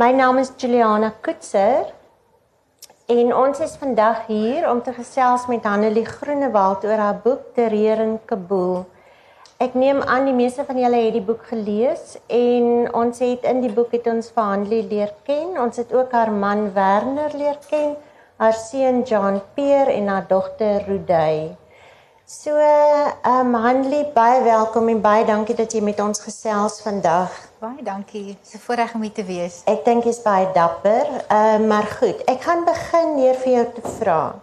My naam is Juliana Kutser en ons is vandag hier om te gesels met Hanelie Groenewald oor haar boek Terreur in Kabul. Ek neem aan die meeste van julle het die boek gelees en ons het in die boek het ons vir Hanelie leer ken. Ons het ook haar man Werner leer ken, haar seun John Peer en haar dogter Rudey. So, ehm um, Hanelie, baie welkom en baie dankie dat jy met ons gesels vandag. Baie dankie. Dis 'n voorreg om hier te wees. Ek dink jy's baie dapper. Ehm uh, maar goed, ek gaan begin deur vir jou te vra.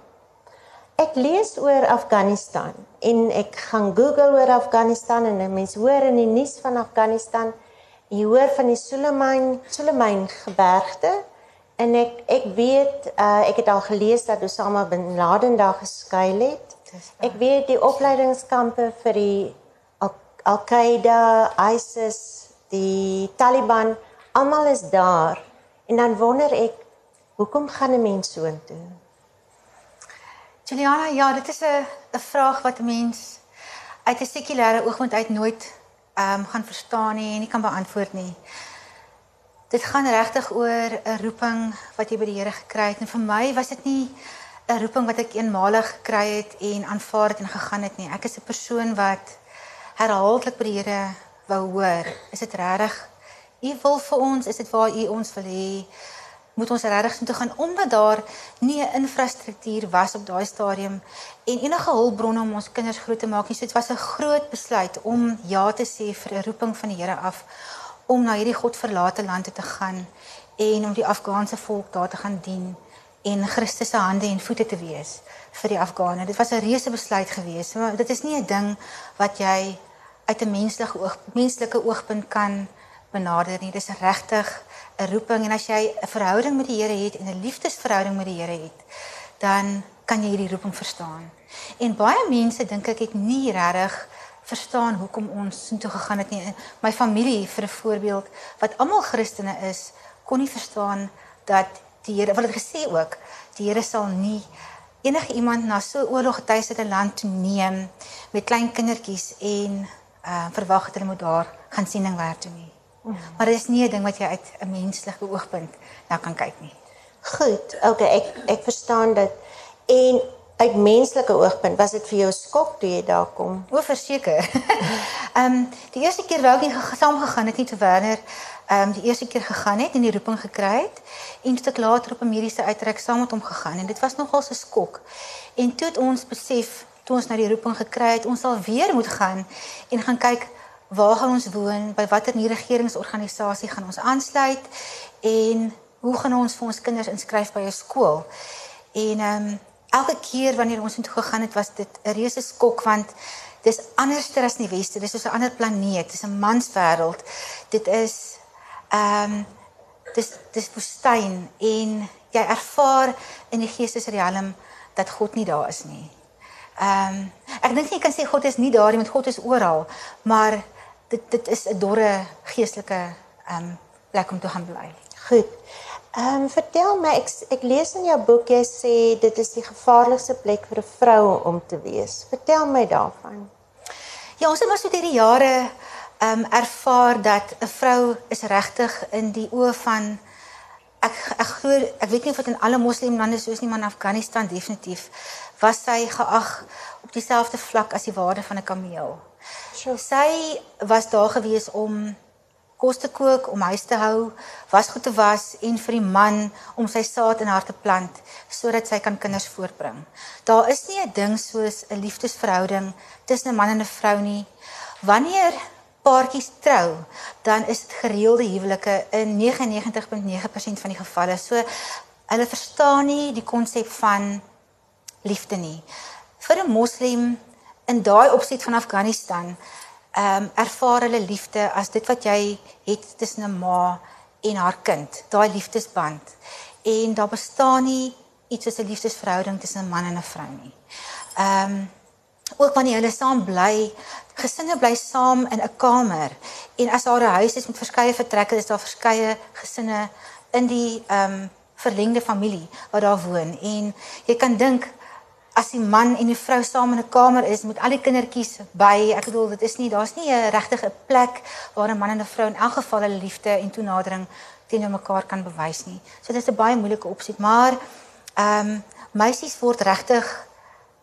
Ek lees oor Afghanistan en ek gaan Google oor Afghanistan en mense hoor in die nuus van Afghanistan. Jy hoor van die Suleiman Suleiman gebergte en ek ek weet uh, ek het al gelees dat Osama bin Laden daar geskuil het. Ek weet die opleidingskampe vir die Al-Qaeda, ISIS die Taliban, almal is daar. En dan wonder ek, hoekom gaan 'n mens so intoe? Juliana, ja, dit is 'n 'n vraag wat 'n mens uit 'n sekulêre oogpunt uit nooit ehm um, gaan verstaan nie en nie kan beantwoord nie. Dit gaan regtig oor 'n roeping wat jy by die Here gekry het en vir my was dit nie 'n roeping wat ek eenmalig gekry het en aanvaar het en gegaan het nie. Ek is 'n persoon wat herhaaldelik by die Here wou hoor. Is dit regtig u wil vir ons? Is dit waar u ons wil hê? Moet ons regtig toe gaan omdat daar nie 'n infrastruktuur was op daai stadium en enige hulpbronne om ons kinders groot te maak nie. So dit was 'n groot besluit om ja te sê vir 'n roeping van die Here af om na hierdie godverlate land toe te gaan en om die Afghaanse volk daar te gaan dien en Christus se hande en voete te wees vir die Afghane. Dit was 'n reuse besluit geweest. Maar dit is nie 'n ding wat jy uit 'n menslike oog menslike oogpunt kan benader nie. Dis regtig 'n roeping en as jy 'n verhouding met die Here het en 'n liefdesverhouding met die Here het, dan kan jy hierdie roeping verstaan. En baie mense dink ek het nie regtig verstaan hoekom ons so toe gegaan het nie. My familie vir 'n voorbeeld wat almal Christene is, kon nie verstaan dat die Here, wat het gesê ook, die Here sal nie enige iemand na so oorloggetuise land toe neem met klein kindertjies en uh verwag dat hulle moet daar gaan siening werk toe nie. Maar dit is nie 'n ding wat jy uit 'n menslike oogpunt nou kan kyk nie. Goed. Okay, ek ek verstaan dit. En uit menslike oogpunt was dit vir jou skok toe jy daar kom? O, verseker. Ehm um, die eerste keer wou ek nie saam gegaan het nie te Werner. Ehm um, die eerste keer gegaan het en die roeping gekry het en toe ek later op 'n mediese uitreik saam met hom gegaan en dit was nogal 'n skok. En toe het ons besef toe ons na die roeping gekry het, ons sal weer moet gaan en gaan kyk waar gaan ons woon, by watter nie regeringsorganisasie gaan ons aansluit en hoe gaan ons vir ons kinders inskryf by 'n skool. En ehm um, elke keer wanneer ons intoe gegaan het, was dit 'n reuse skok want dis anderster as die weste, dis soos 'n ander planeet, dis 'n manswêreld. Dit is ehm um, dis dis woestyn en jy ervaar in die geestesriem dat God nie daar is nie. Ehm um, ek dink jy kan sê God is nie daar nie, want God is oral, maar dit dit is 'n dorre geestelike ehm um, plek om te gaan bly. Goed. Ehm um, vertel my ek ek lees in jou boek jy sê dit is die gevaarlikste plek vir 'n vrou om te wees. Vertel my daarvan. Ja, ons het maar so deur die jare ehm um, ervaar dat 'n vrou is regtig in die oë van ek ek glo ek weet nie of dit in alle moslimlande so is nie, maar in Afghanistan definitief was sy geag op dieselfde vlak as die waarde van 'n kameel. So sy was daar gewees om kos te kook, om huis te hou, wasgoed te was en vir die man om sy saad in haar te plant sodat sy kan kinders voortbring. Daar is nie 'n ding soos 'n liefdesverhouding tussen 'n man en 'n vrou nie. Wanneer paartjies trou, dan is dit gereelde huwelike in 99.9% van die gevalle. So hulle verstaan nie die konsep van liefde nie. Vir 'n moslim in daai opset van Afghanistan, ehm um, ervaar hulle liefde as dit wat jy het tussen 'n ma en haar kind, daai liefdesband. En daar bestaan nie iets soos 'n liefdesverhouding tussen 'n man en 'n vrou nie. Ehm um, ook wanneer hulle saam bly, gesinne bly saam in 'n kamer. En as daar 'n huis is met verskeie vertrekke, is daar verskeie gesinne in die ehm um, verlengde familie wat daar woon. En jy kan dink as die man en die vrou saam in 'n kamer is met al die kindertjies by, ek bedoel dit is nie daar's nie 'n regtige plek waar 'n man en 'n vrou in elk geval hulle liefde en toenadering teenoor mekaar kan bewys nie. So dit is 'n baie moeilike opsie, maar ehm um, meisies word regtig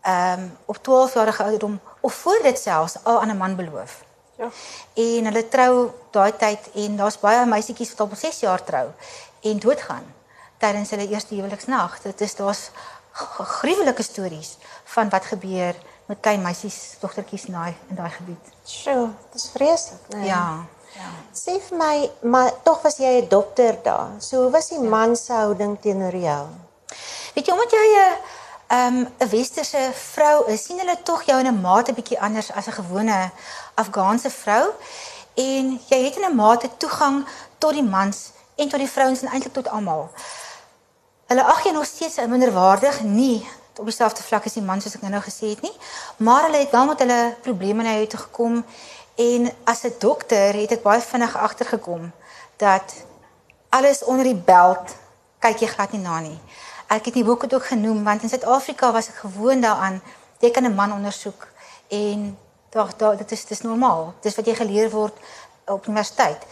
ehm um, op 12 jarige ouderdom of voor dit selfs al aan 'n man beloof. Ja. En hulle trou daai tyd en daar's baie meisietjies wat op 6 jaar trou en doodgaan tydens hulle eerste huweliksnag. Dit is daar's gruwelike stories van wat gebeur met klein meisies, dogtertjies naai in daai gebied. Sjoe, dit is vreeslik, nee. Ja. Ja. Sê vir my, maar tog was jy 'n dokter daar. So hoe was die ja. man se houding teenoor jou? Weet jy omdat jy 'n ehm 'n westerse vrou is, sien hulle tog jou in 'n mate bietjie anders as 'n gewone Afghaanse vrou en jy het in 'n mate toegang tot die mans en tot die vrouens en eintlik tot almal. Hulle ag jy nog steeds minderwaardig nie op dieselfde vlak as die mans soos ek nou gesê het nie, maar hulle het wel met hulle probleme na jou toe gekom en as 'n dokter het ek baie vinnig agtergekom dat alles onder die beld kyk jy glad nie na nie. Ek het die boek ook genoem want in Suid-Afrika was ek gewoond daaraan jy kan 'n man ondersoek en daar daar dit is dis normaal. Dis wat jy geleer word op universiteit.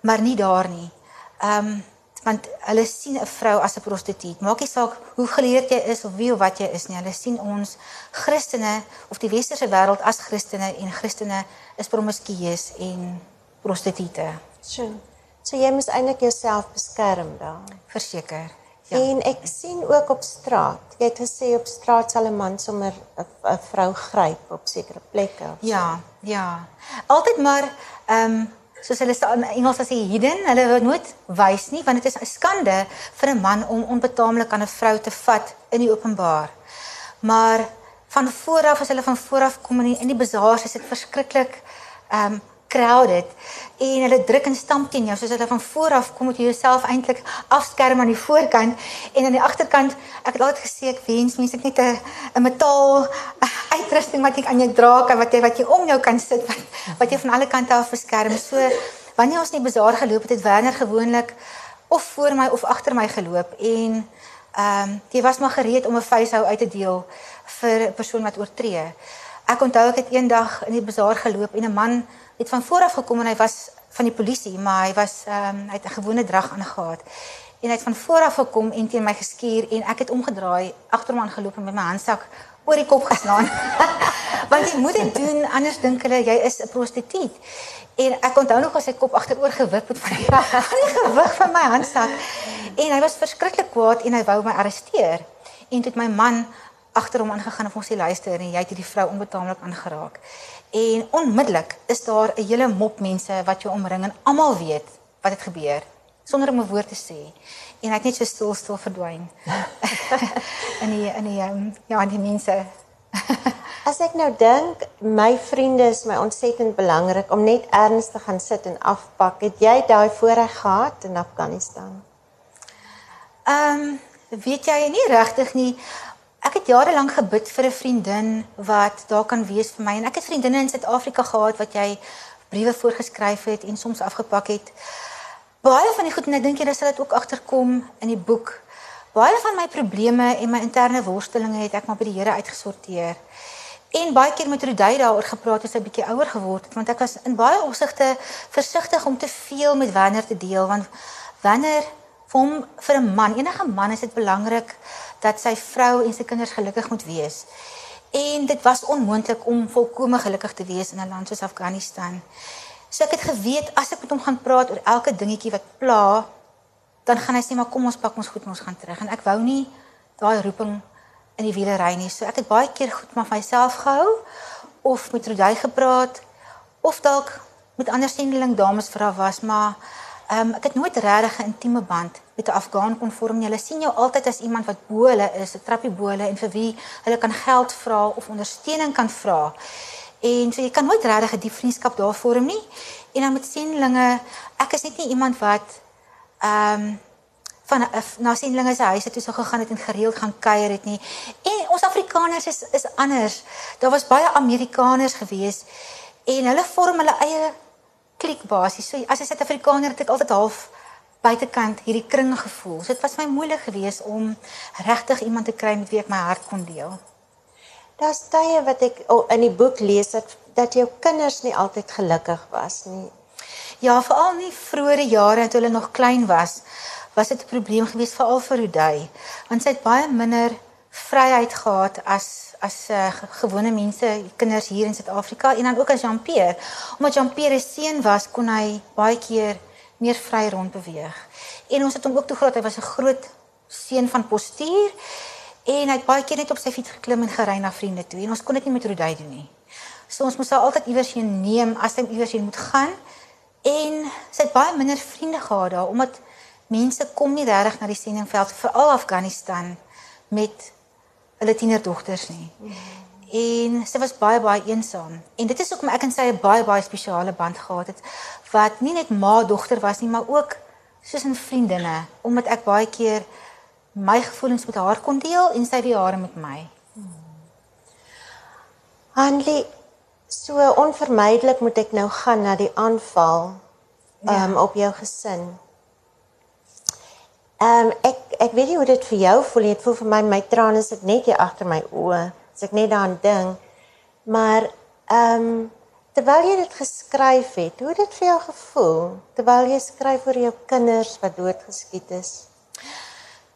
Maar nie daar nie. Ehm um, want hulle sien 'n vrou as 'n prostituut. Maak nie saak hoe geleerd jy is of wie of wat jy is nie. Hulle sien ons Christene of die westerse wêreld as Christene en Christene is promiskuus en prostituie. So, so jy moet eintlik jouself beskerm daar. Verseker. Ja. En ek sien ook op straat. Jy het gesê op straat sal 'n man sommer 'n vrou gryp op sekere plekke. Ja, ja. Altyd maar ehm um, soos hulle sê in Engels 'n hidden, hulle wil nooit wys nie want dit is 'n skande vir 'n man om onbetaamlik aan 'n vrou te vat in die openbaar. Maar van vooraf as hulle van vooraf kom in die, in die bazaars is dit verskriklik ehm um, crowded en hulle druk en stamp teen jou soos hulle van voor af kom met jouself eintlik afskerm aan die voorkant en aan die agterkant ek het altyd gesê ek wens mense net 'n 'n metaal uitrusting wat ek aan jou dra kan wat jy wat jy om jou kan sit wat, wat jy van alle kante af beskerm. So wanneer ons in die bazaar geloop het het Werner gewoonlik of voor my of agter my geloop en ehm um, jy was maar gereed om 'n facehou uit te deel vir 'n persoon wat oortree. Ek onthou ek het eendag in die bazaar geloop en 'n man het van voor af gekom en hy was van die polisie, maar hy was ehm um, hy het 'n gewone drag aangegaan. En hy het van voor af gekom en teen my geskuur en ek het omgedraai, agter hom aangeloop en met my handsak oor die kop geslaan. Want jy moet dit doen anders dink hulle jy is 'n prostituut. En ek onthou nog as sy kop agteroor gewip het van die, van die gewig van my handsak. En hy was verskriklik kwaad en hy wou my arresteer. En toe het my man agter hom aangegaan en hom sê luister en jy het hierdie vrou onbetaamlik aangeraak. En onmiddellik is daar 'n hele mop mense wat jou omring en almal weet wat het gebeur sonder om 'n woord te sê. En hy het net so stil stil verdwyn. in die in die um, ja, in die mense. As ek nou dink, my vriende is my ontsettend belangrik om net ernstig gaan sit en afpak. Het jy daai voorreg gehad in Afghanistan? Ehm, um, weet jy nie regtig nie. Ek het jare lank gebid vir 'n vriendin wat daar kan wees vir my en ek het vriendinne in Suid-Afrika gehad wat jy briewe voorgeskryf het en soms afgepak het. Baie van die goed en ek dink jy sal dit ook agterkom in die boek. Baie van my probleme en my interne worstelinge het ek maar by die Here uitgesorteer. En baie keer met Rudy daaroor gepraat as hy bietjie ouer geword het want ek was in baie opsigte versigtig om te veel met Wanneer te deel want Wanneer hom vir 'n man, enige man is dit belangrik dat sy vrou en sy kinders gelukkig moet wees. En dit was onmoontlik om volkome gelukkig te wees in 'n land soos Afghanistan. So ek het geweet as ek met hom gaan praat oor elke dingetjie wat pla, dan gaan hy sê maar kom ons pak ons goed en ons gaan terug en ek wou nie daai roeping in die wiele ry nie. So ek het baie keer goed maar vir myself gehou of met Rudy gepraat of dalk met ander sendeling dames vra was, maar Ehm um, ek het nooit regtig 'n intieme band met 'n Afghaan kon vorm nie. Hulle sien jou altyd as iemand wat bo hulle is, 'n trappie bo hulle en vir wie hulle kan geld vra of ondersteuning kan vra. En so jy kan nooit regtig 'n diep vriendskap daar vorm nie. En dan met sendlinge, ek is net nie iemand wat ehm um, van uh, na sendlinge se huise toe sou gegaan het en gereeld gaan kuier het nie. En ons Afrikaners is is anders. Daar was baie Amerikaners gewees en hulle vorm hulle eie klik basies. So as 'n Suid-Afrikaner het ek altyd half buitekant hierdie kring gevoel. So dit was my moeilik geweest om regtig iemand te kry met wie ek my hart kon deel. Daar's tye wat ek oh, in die boek lees dat dat jou kinders nie altyd gelukkig was nie. Ja, veral nie vroeëre jare toe hulle nog klein was, was dit 'n probleem geweest veral vir Rudy, want sy het baie minder vryheid gehad as as uh, gewone mense, kinders hier in Suid-Afrika en dan ook as Jean-Pierre. Omdat Jean-Pierre se seun was, kon hy baie keer meer vry rond beweeg. En ons het hom ook toe gehad, hy was 'n groot seun van postuur en hy het baie keer net op sy fiets geklim en gery na vriende toe en ons kon dit nie met Rudy doen nie. So ons moes haar altyd iewers heen neem as hy iewers heen moet gaan. En sy het baie minder vriende gehad daar omdat mense kom nie regtig na die sendingveld veral Afghanistan met hulle tienerdogters nie. En sy was baie baie eensaam. En dit is hoekom ek en sy 'n baie baie spesiale band gehad het wat nie net ma-dogter was nie, maar ook soos 'n vriendinne, omdat ek baie keer my gevoelens met haar kon deel en sy die hare met my. Hanlie, so onvermydelik moet ek nou gaan na die aanval ja. um, op jou gesin. Ehm um, ek ek weet nie hoe dit vir jou voel nie. Dit voel vir my my trane sit net hier agter my oë as ek net daaraan dink. Maar ehm um, terwyl jy dit geskryf het, hoe het dit vir jou gevoel terwyl jy skryf oor jou kinders wat doodgeskiet is?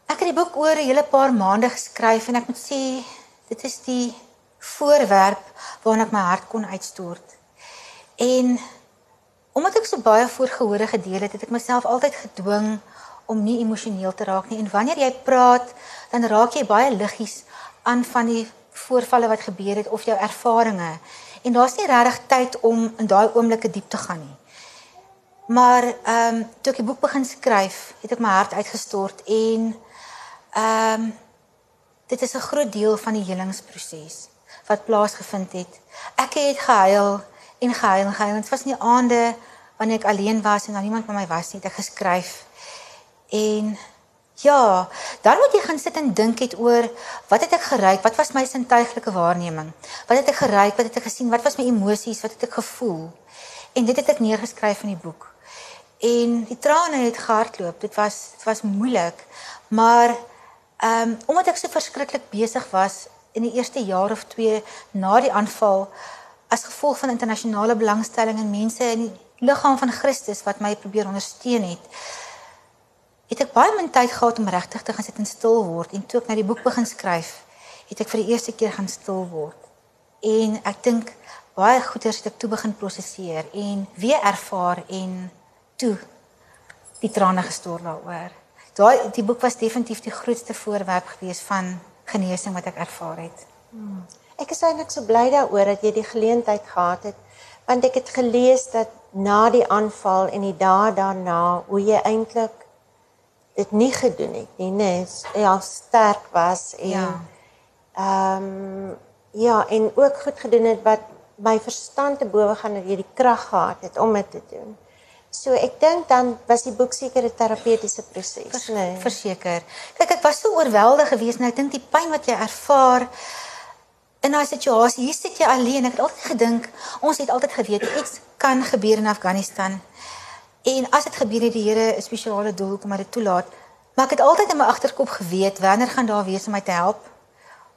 Ek het die boek oor 'n hele paar maande geskryf en ek moet sê dit is die voorwerp waarna ek my hart kon uitstort. En omdat ek so baie voorgehore gedeel het, het ek myself altyd gedwing om nie emosioneel te raak nie en wanneer jy praat dan raak jy baie liggies aan van die voorvalle wat gebeur het of jou ervarings en daar's nie regtig tyd om in daai oomblikke diep te gaan nie. Maar ehm um, toe ek die boek begin skryf, het ek my hart uitgestort en ehm um, dit is 'n groot deel van die helingsproses wat plaasgevind het. Ek het gehuil en gehuil en gehuil. Dit was nie aande wanneer ek alleen was en dan niemand by my was nie, het ek geskryf En ja, dan moet jy gaan sit en dink het oor wat het ek geryk? Wat was my sintuiglike waarneming? Wat het ek geryk? Wat het ek gesien? Wat was my emosies? Wat het ek gevoel? En dit het ek neergeskryf in die boek. En die trane het gehardloop. Dit was dit was moeilik, maar ehm um, omdat ek so verskriklik besig was in die eerste jaar of 2 na die aanval as gevolg van internasionale belangstelling en mense in die liggaam van Christus wat my probeer ondersteun het het ek baie min tyd gehad om regtig te gaan sit en stil word en toe ek nou die boek begin skryf, het ek vir die eerste keer gaan stil word. En ek dink baie goeders het ek toe begin prosesseer en weer ervaar en toe die trane gestort daaroor. Daai die boek was definitief die grootste voorwerp gewees van genesing wat ek ervaar het. Hmm. Ek is eintlik so bly daaroor dat jy die geleentheid gehad het want ek het gelees dat na die aanval en die dae daarna hoe jy eintlik dit nie gedoen het nie, net ja, sterk was en ja. Ehm um, ja, en ook goed gedoen het wat my verstand te bowe gaan dat jy die krag gehad het om dit te doen. So ek dink dan was die boek seker 'n terapeutiese proses, Vers, nee. Verseker. Kyk, ek was so oorweldig geweest en ek dink die pyn wat jy ervaar in daai situasie, hier sit jy alleen. Ek het altyd gedink ons het altyd geweet iets kan gebeur in Afghanistan. En as dit gebeur het die Here 'n spesiale doel hoekom hy dit toelaat. Maar ek het altyd in my agterkop geweet wanneer gaan daar wees om my te help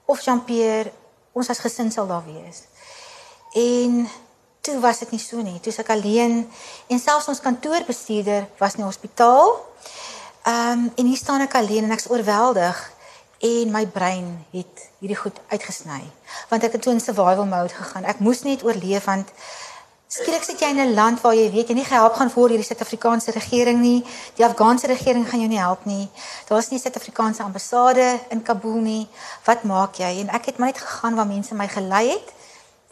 of Jean-Pierre ons as gesin sal daar wees. En toe was dit nie so nie. Toe ek alleen en selfs ons kantoorbestuurder was in die hospitaal. Ehm um, en hier staan ek alleen en ek's oorweldig en my brein het hierdie goed uitgesny want ek het toe in survival mode gegaan. Ek moes net oorleef want Skielik sit jy in 'n land waar jy weet jy nie gehelp gaan word deur die Suid-Afrikaanse regering nie. Die Afghaanse regering gaan jou nie help nie. Daar's nie 'n Suid-Afrikaanse ambassade in Kabul nie. Wat maak jy? En ek het maar net gegaan waar mense my gelei het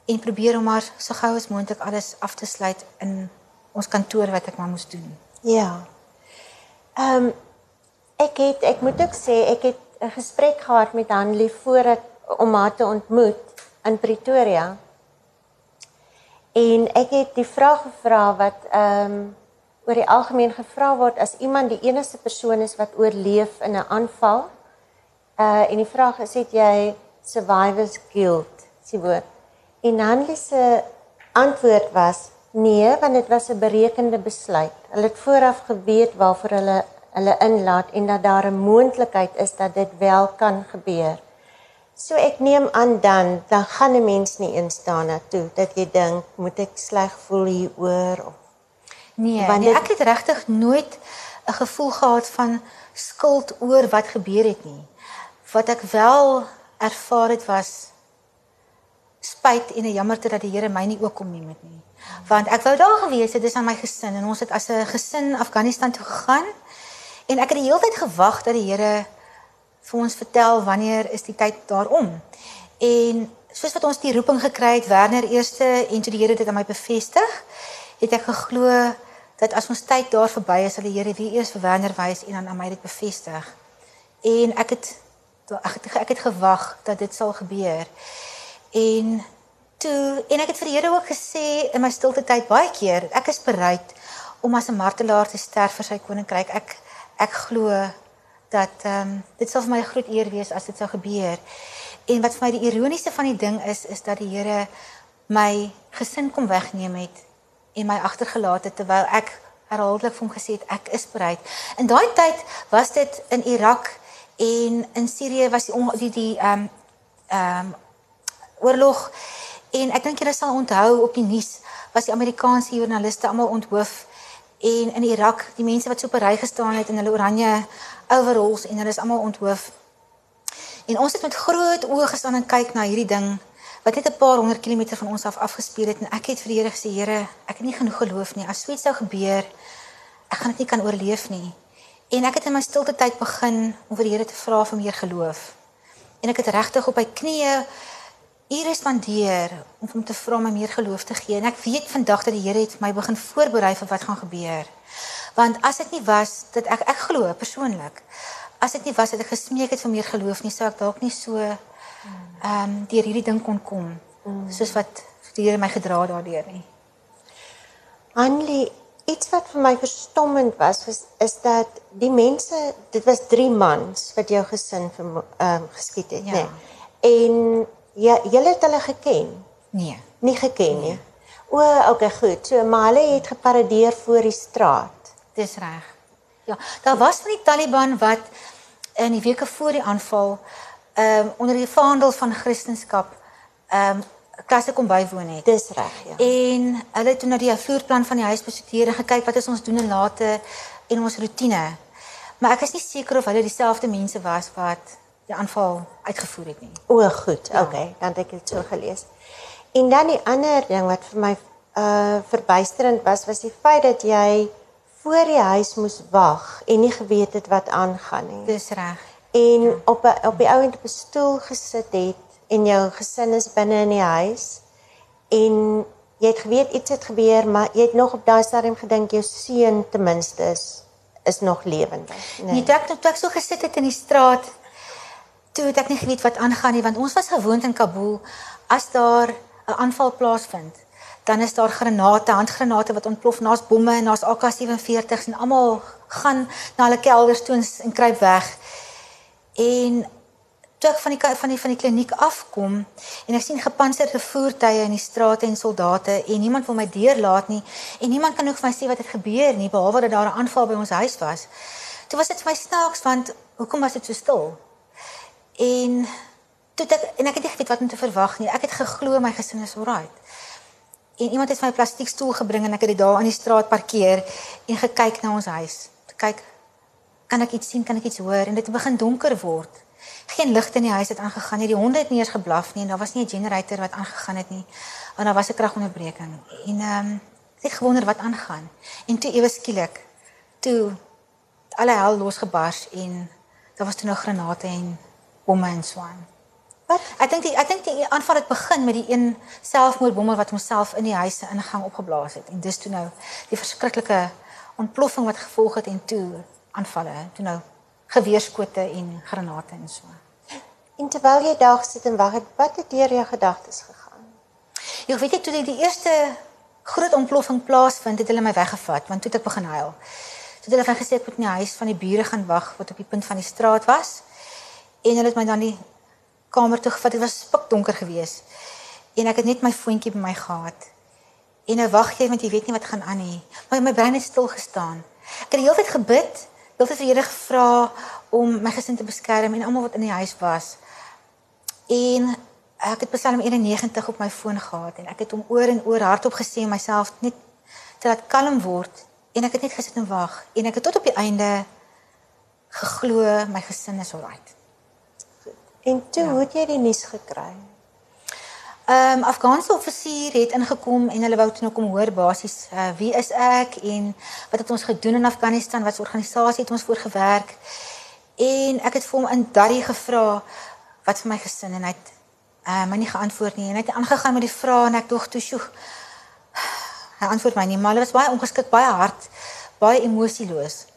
en probeer om maar so gou as moontlik alles af te sluit in ons kantoor wat ek maar moes doen. Ja. Ehm um, ek het ek moet ook sê ek het 'n gesprek gehad met Hanlie voordat om haar te ontmoet in Pretoria. En ek het die vraag gevra wat ehm um, oor die algemeen gevra word as iemand die enigste persoon is wat oorleef in 'n aanval. Uh en die vraag is het jy survivor's guilt, sê woord. En Hanlie se antwoord was nee, want dit was 'n berekende besluit. Hulle het vooraf geweet waarvoor hulle hulle inlaat en dat daar 'n moontlikheid is dat dit wel kan gebeur. So ek neem aan dan dan gaan 'n mens nie instaan na toe dat jy dink moet ek sleg voel hieroor of Nee, Want nee, ek het regtig nooit 'n gevoel gehad van skuld oor wat gebeur het nie. Wat ek wel ervaar het was spyt en 'n jammerte dat die Here my nie ook kom neem het nie. Want ek wou daar gewees het, dis aan my gesin en ons het as 'n gesin Afghanistan toe gegaan en ek het die hele tyd gewag dat die Here vir ons vertel wanneer is die tyd daarom. En soos wat ons die roeping gekry het, Werner eerste en toe die Here dit aan my bevestig, het ek geglo dat as ons tyd daar verby is, sal die Here weer eers vir Werner wys en dan aan my dit bevestig. En ek het ek het, ek het gewag dat dit sal gebeur. En toe en ek het vir die Here ook gesê in my stilte tyd baie keer, ek is bereid om as 'n martelaar te sterf vir sy koninkryk. Ek ek glo dat ehm um, dit sal vir my 'n groot eer wees as dit sou gebeur. En wat vir my die ironiese van die ding is, is dat die Here my gesin kom wegneem het en my agtergelaat het terwyl ek herhaaldelik vir hom gesê het ek is bereid. In daai tyd was dit in Irak en in Sirië was die on- die die ehm um, ehm um, oorlog en ek dink julle sal onthou op die nuus was die Amerikaanse joernaliste almal onthoof en in Irak die mense wat so op 'n ry gestaan het in hulle oranje overalls en hulle is almal onthoof. En ons het met groot oë gestaan en kyk na hierdie ding wat net 'n paar honderd kilometer van ons af afgespeel het en ek het vir die Here gesê Here, ek het nie genoeg geloof nie. As so iets sou gebeur, ek gaan dit nie kan oorleef nie. En ek het in my stilte tyd begin om vir die Here te vra vir meer geloof. En ek het regtig op my knieë ure spandeer om vir hom te vra om my meer geloof te gee. En ek weet vandag dat die Here het my begin voorberei vir wat gaan gebeur. Want as dit nie was dat ek ek glo persoonlik, as dit nie was dat ek gesmeek het vir meer geloof nie, sou ek dalk nie so ehm um, deur hierdie ding kon kom soos wat die Here my gedra daardeur nie. Anlie, iets wat vir my verstommend was, was is dat die mense, dit was 3 mans wat jou gesin vermo- ehm geskiet het, Ja. nê. En ja, julle het hulle geken. Nee. Nie geken nie. O, okay, goed. So maar hulle het geparadeer voor die straat. Dis reg. Ja, daar was van die Taliban wat in die weke voor die aanval ehm um, onder die vaandel van Christendom ehm um, klasse kom bywoon het. Dis reg, ja. En hulle het toe na die vloerplan van die huis bestudeer en gekyk wat ons doen en late en ons rotine. Maar ek is nie seker of hulle dieselfde mense was wat die aanval uitgevoer het nie. O, goed. Ja. Okay, dan het ek dit so gelees. En dan die ander ding wat vir my uh verbuisterend was, was die feit dat jy voor die huis moes wag en nie geweet het wat aangaan nie. Dis reg. En op 'n op die ouend op 'n stoel gesit het en jou gesin is binne in die huis en jy het geweet iets het gebeur, maar jy het nog op daai stadium gedink jou seun ten minste is is nog lewendig. Nee, toe ek toe ek so gesit het in die straat, toe het ek nie geweet wat aangaan nie want ons was gewoond in Kabul as daar 'n aanval plaasvind, dan is daar granate, handgranate wat ontplof, na's bomme en na's AK47s en almal gaan na hulle kelders toe en, kruip weg. En toe ek van die van die van die kliniek afkom en ek sien gepantserde voertuie in die strate en soldate en niemand wil my deurlaat nie en niemand kan ook vir my sê wat het gebeur nie behalwe dat daar 'n aanval by ons huis was. Toe was dit vir my snaaks want hoekom was dit so stil? En toe ek en ek het nie geweet wat om te verwag nie. Ek het geglo my gesin is alright. En iemand het my 'n plastiek stoel gebring en ek het dit daar aan die straat parkeer en gekyk na ons huis. Kyk kan ek iets sien, kan ek iets hoor en dit het begin donker word. Geen ligte in die huis het aangegaan nie. Die honde het nie eens geblaf nie en daar was nie 'n generator wat aangegaan het nie. Want daar was 'n kragonderbreking. En ehm um, ek het gewonder wat aangaan. En toe ewe skielik toe alle hel losgebars en daar was toe nou granate en bomme en so aan. Wat? Ek dink die ek dink die aanval het begin met die een selfmoordbommer wat homself in die huis se ingang opgeblaas het en dis toe nou die verskriklike ontploffing wat gevolg het en toe aanvalle, toe nou geweerskote en granate en so. En terwyl jy daar sit en wag het, wat het deur jou gedagtes gegaan? Jy weet ek toe die, die eerste groot ontploffing plaasvind, het hulle my weggevat want toe het ek begin huil. Toe het hulle van gesê ek moet in die huis van die bure gaan wag wat op die punt van die straat was. En hulle het my dan die kamer toe gevat. Dit was spikdonker geweest. En ek het net my foontjie by my gehad. En nou wag jy want jy weet nie wat gaan aan nie. Maar my brein het stil gestaan. Ek het die hele tyd gebid, heeltyd vir die Here gevra om my gesin te beskerm en almal wat in die huis was. En ek het Psalm 91 op my foon gehad en ek het hom oor en oor hardop gesê myself net te laat kalm word En ek het net gesit en wag en ek het tot op die einde geglo my gesin is alright. En toe ja. het jy die nuus gekry? Ehm um, Afghaanse offisier het ingekom en hulle wou toe nou kom hoor basies uh, wie is ek en wat het ons gedoen in Afghanistan, wat se organisasie het ons voor gewerk. En ek het vir hom in daardie gevra wat vir my gesin en hy het uh, my nie geantwoord nie en hy het aangegaan met die vrae en ek dog toe sjoe. Hy antwoord my nie, maar hy was baie ongeskik, baie hard, baie emosieloos.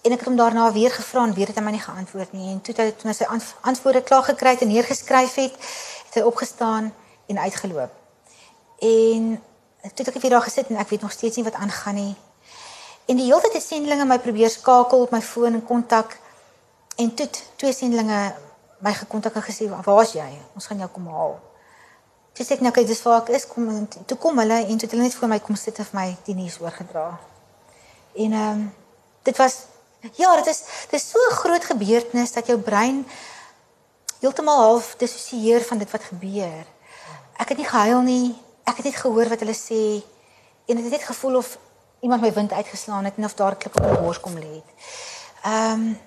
En ek het hom daarna weer gevra en weer het hy my nie geantwoord nie. En toe het hy toe sy antwoorde klaar gekry het en neergeskryf het, het hy opgestaan en uitgeloop. En toe het ek weer daar gesit en ek weet nog steeds nie wat aangaan nie. En die hele tyd het sendlinge my probeer skakel op my foon en kontak. En toe twee sendlinge my gekontak en gesê, "Waar's jy? Ons gaan jou kom haal." Toe sê ek nou, "Kyk, dis waar ek is." Kom en toe kom hulle en toe het hulle net voor my kom sit en vir my die nuus oorgedra. En ehm um, dit was Ja, dit is dit is so 'n groot gebeurtenis dat jou brein heeltemal half dissosieer van dit wat gebeur. Ek het nie gehuil nie. Ek het net gehoor wat hulle sê en ek het net gevoel of iemand my wind uitgeslaan het en of daar klip op my bors kom lê het. Ehm um,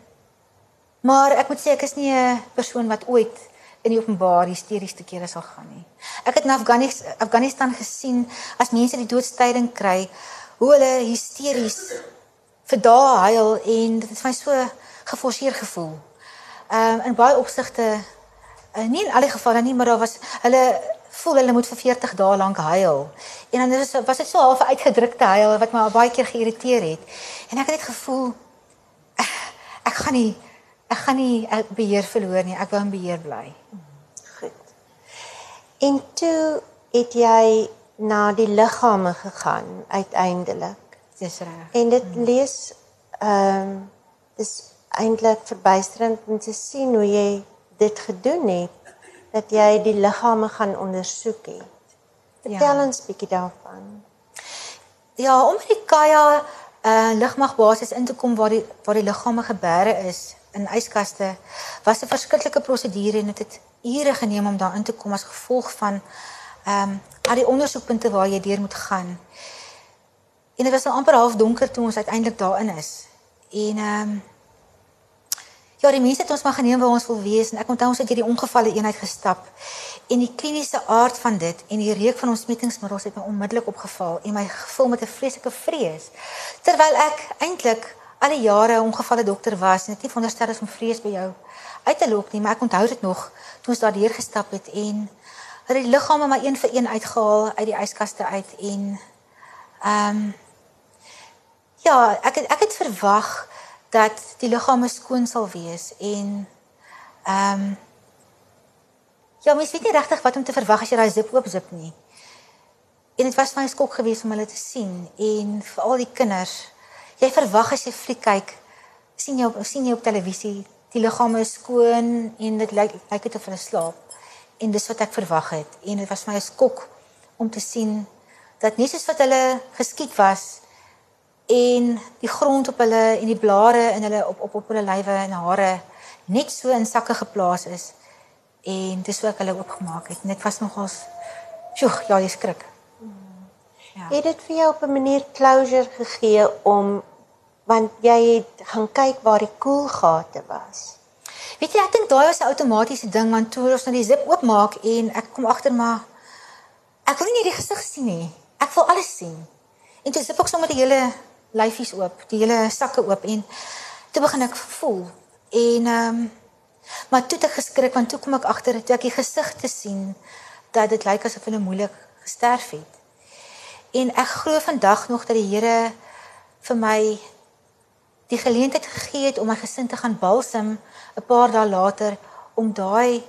maar ek moet sê ek is nie 'n persoon wat ooit in die openbaar hysteries te kere sal gaan nie. Ek het in Afghanistan Afghanistan gesien as mense die doodstyding kry, hoe hulle hysteries vir dae huil en dit het my so geforseer gevoel. Ehm um, in baie opsigte uh, nie in al die gevalle nie, maar daar was hulle voel hulle moet vir 40 dae lank huil. En dan is was dit so half uitgedrukte huil wat my baie keer geïrriteer het. En ek het net gevoel ek, ek gaan nie ek gaan nie ek beheer verloor nie. Ek wou in beheer bly. Goed. En toe het jy na die liggame gegaan uiteindelik. Dis reg. En dit lees ehm um, dis eintlik verbuisterend om te sien hoe jy dit gedoen het dat jy die liggame gaan ondersoek het. Vertel ja. ons bietjie daarvan. Ja, om die Kaya uh lugmagbasis in te kom waar die waar die liggame gebeere is in yskaste was 'n verskriklike prosedure en dit het, het ure geneem om daar in te kom as gevolg van ehm um, al die ondersoekpunte waar jy deur moet gaan. En dit was nou amper half donker toe ons uiteindelik daarin is. En ehm um, ja, die mense het ons maar geneem waar ons wil wees en ek onthou ons het hierdie ongevalle eenheid gestap. En die kliniese aard van dit en die reuk van ons smettingsmiddels het my onmiddellik opgeval en my gevul met 'n vreeslike vrees. Terwyl ek eintlik al die jare 'n ongevalle dokter was en dit nie veronderstel is om vrees by jou uit te lok nie, maar ek onthou dit nog toe ons daardeur gestap het en hulle die liggame maar een vir een uitgehaal uit die yskaste uit en ehm um, Ja, ek het, ek het verwag dat die liggame skoon sal wees en ehm um, Ja, mens weet nie regtig wat om te verwag as jy daai zip oop zip nie. En dit was my skok geweest om hulle te sien en vir al die kinders. Jy verwag as jy fliek kyk, sien jy op sien jy op televisie, die liggame skoon en dit lyk lyk dit of hulle slaap. En dis wat ek verwag het en dit was my skok om te sien dat nie soos wat hulle geskiet was en die grond op hulle en die blare in hulle op op op hulle lywe en hare net so in sakke geplaas is en dis hoe ek hulle oopgemaak het. Dit was nogals sjoeg, ja, jy skrik. Ja. Het dit vir jou op 'n manier closure gegee om want jy het gaan kyk waar die koelgate was. Weet jy, ek dink daai was 'n outomatiese ding want toe ons nou die zip oopmaak en ek kom agter maar ek wil nie die gesig sien nie. Ek wil alles sien. En toe sip ek sommer die hele lyfies oop, die hele sakke oop en toe begin ek voel. En ehm um, maar toe het ek geskrik want toe kom ek agter toe ek die gesigte sien dat dit lyk asof hulle moeilik gesterf het. En ek glo vandag nog dat die Here vir my die geleentheid gegee het om my gesin te gaan balsam 'n paar dae later om daai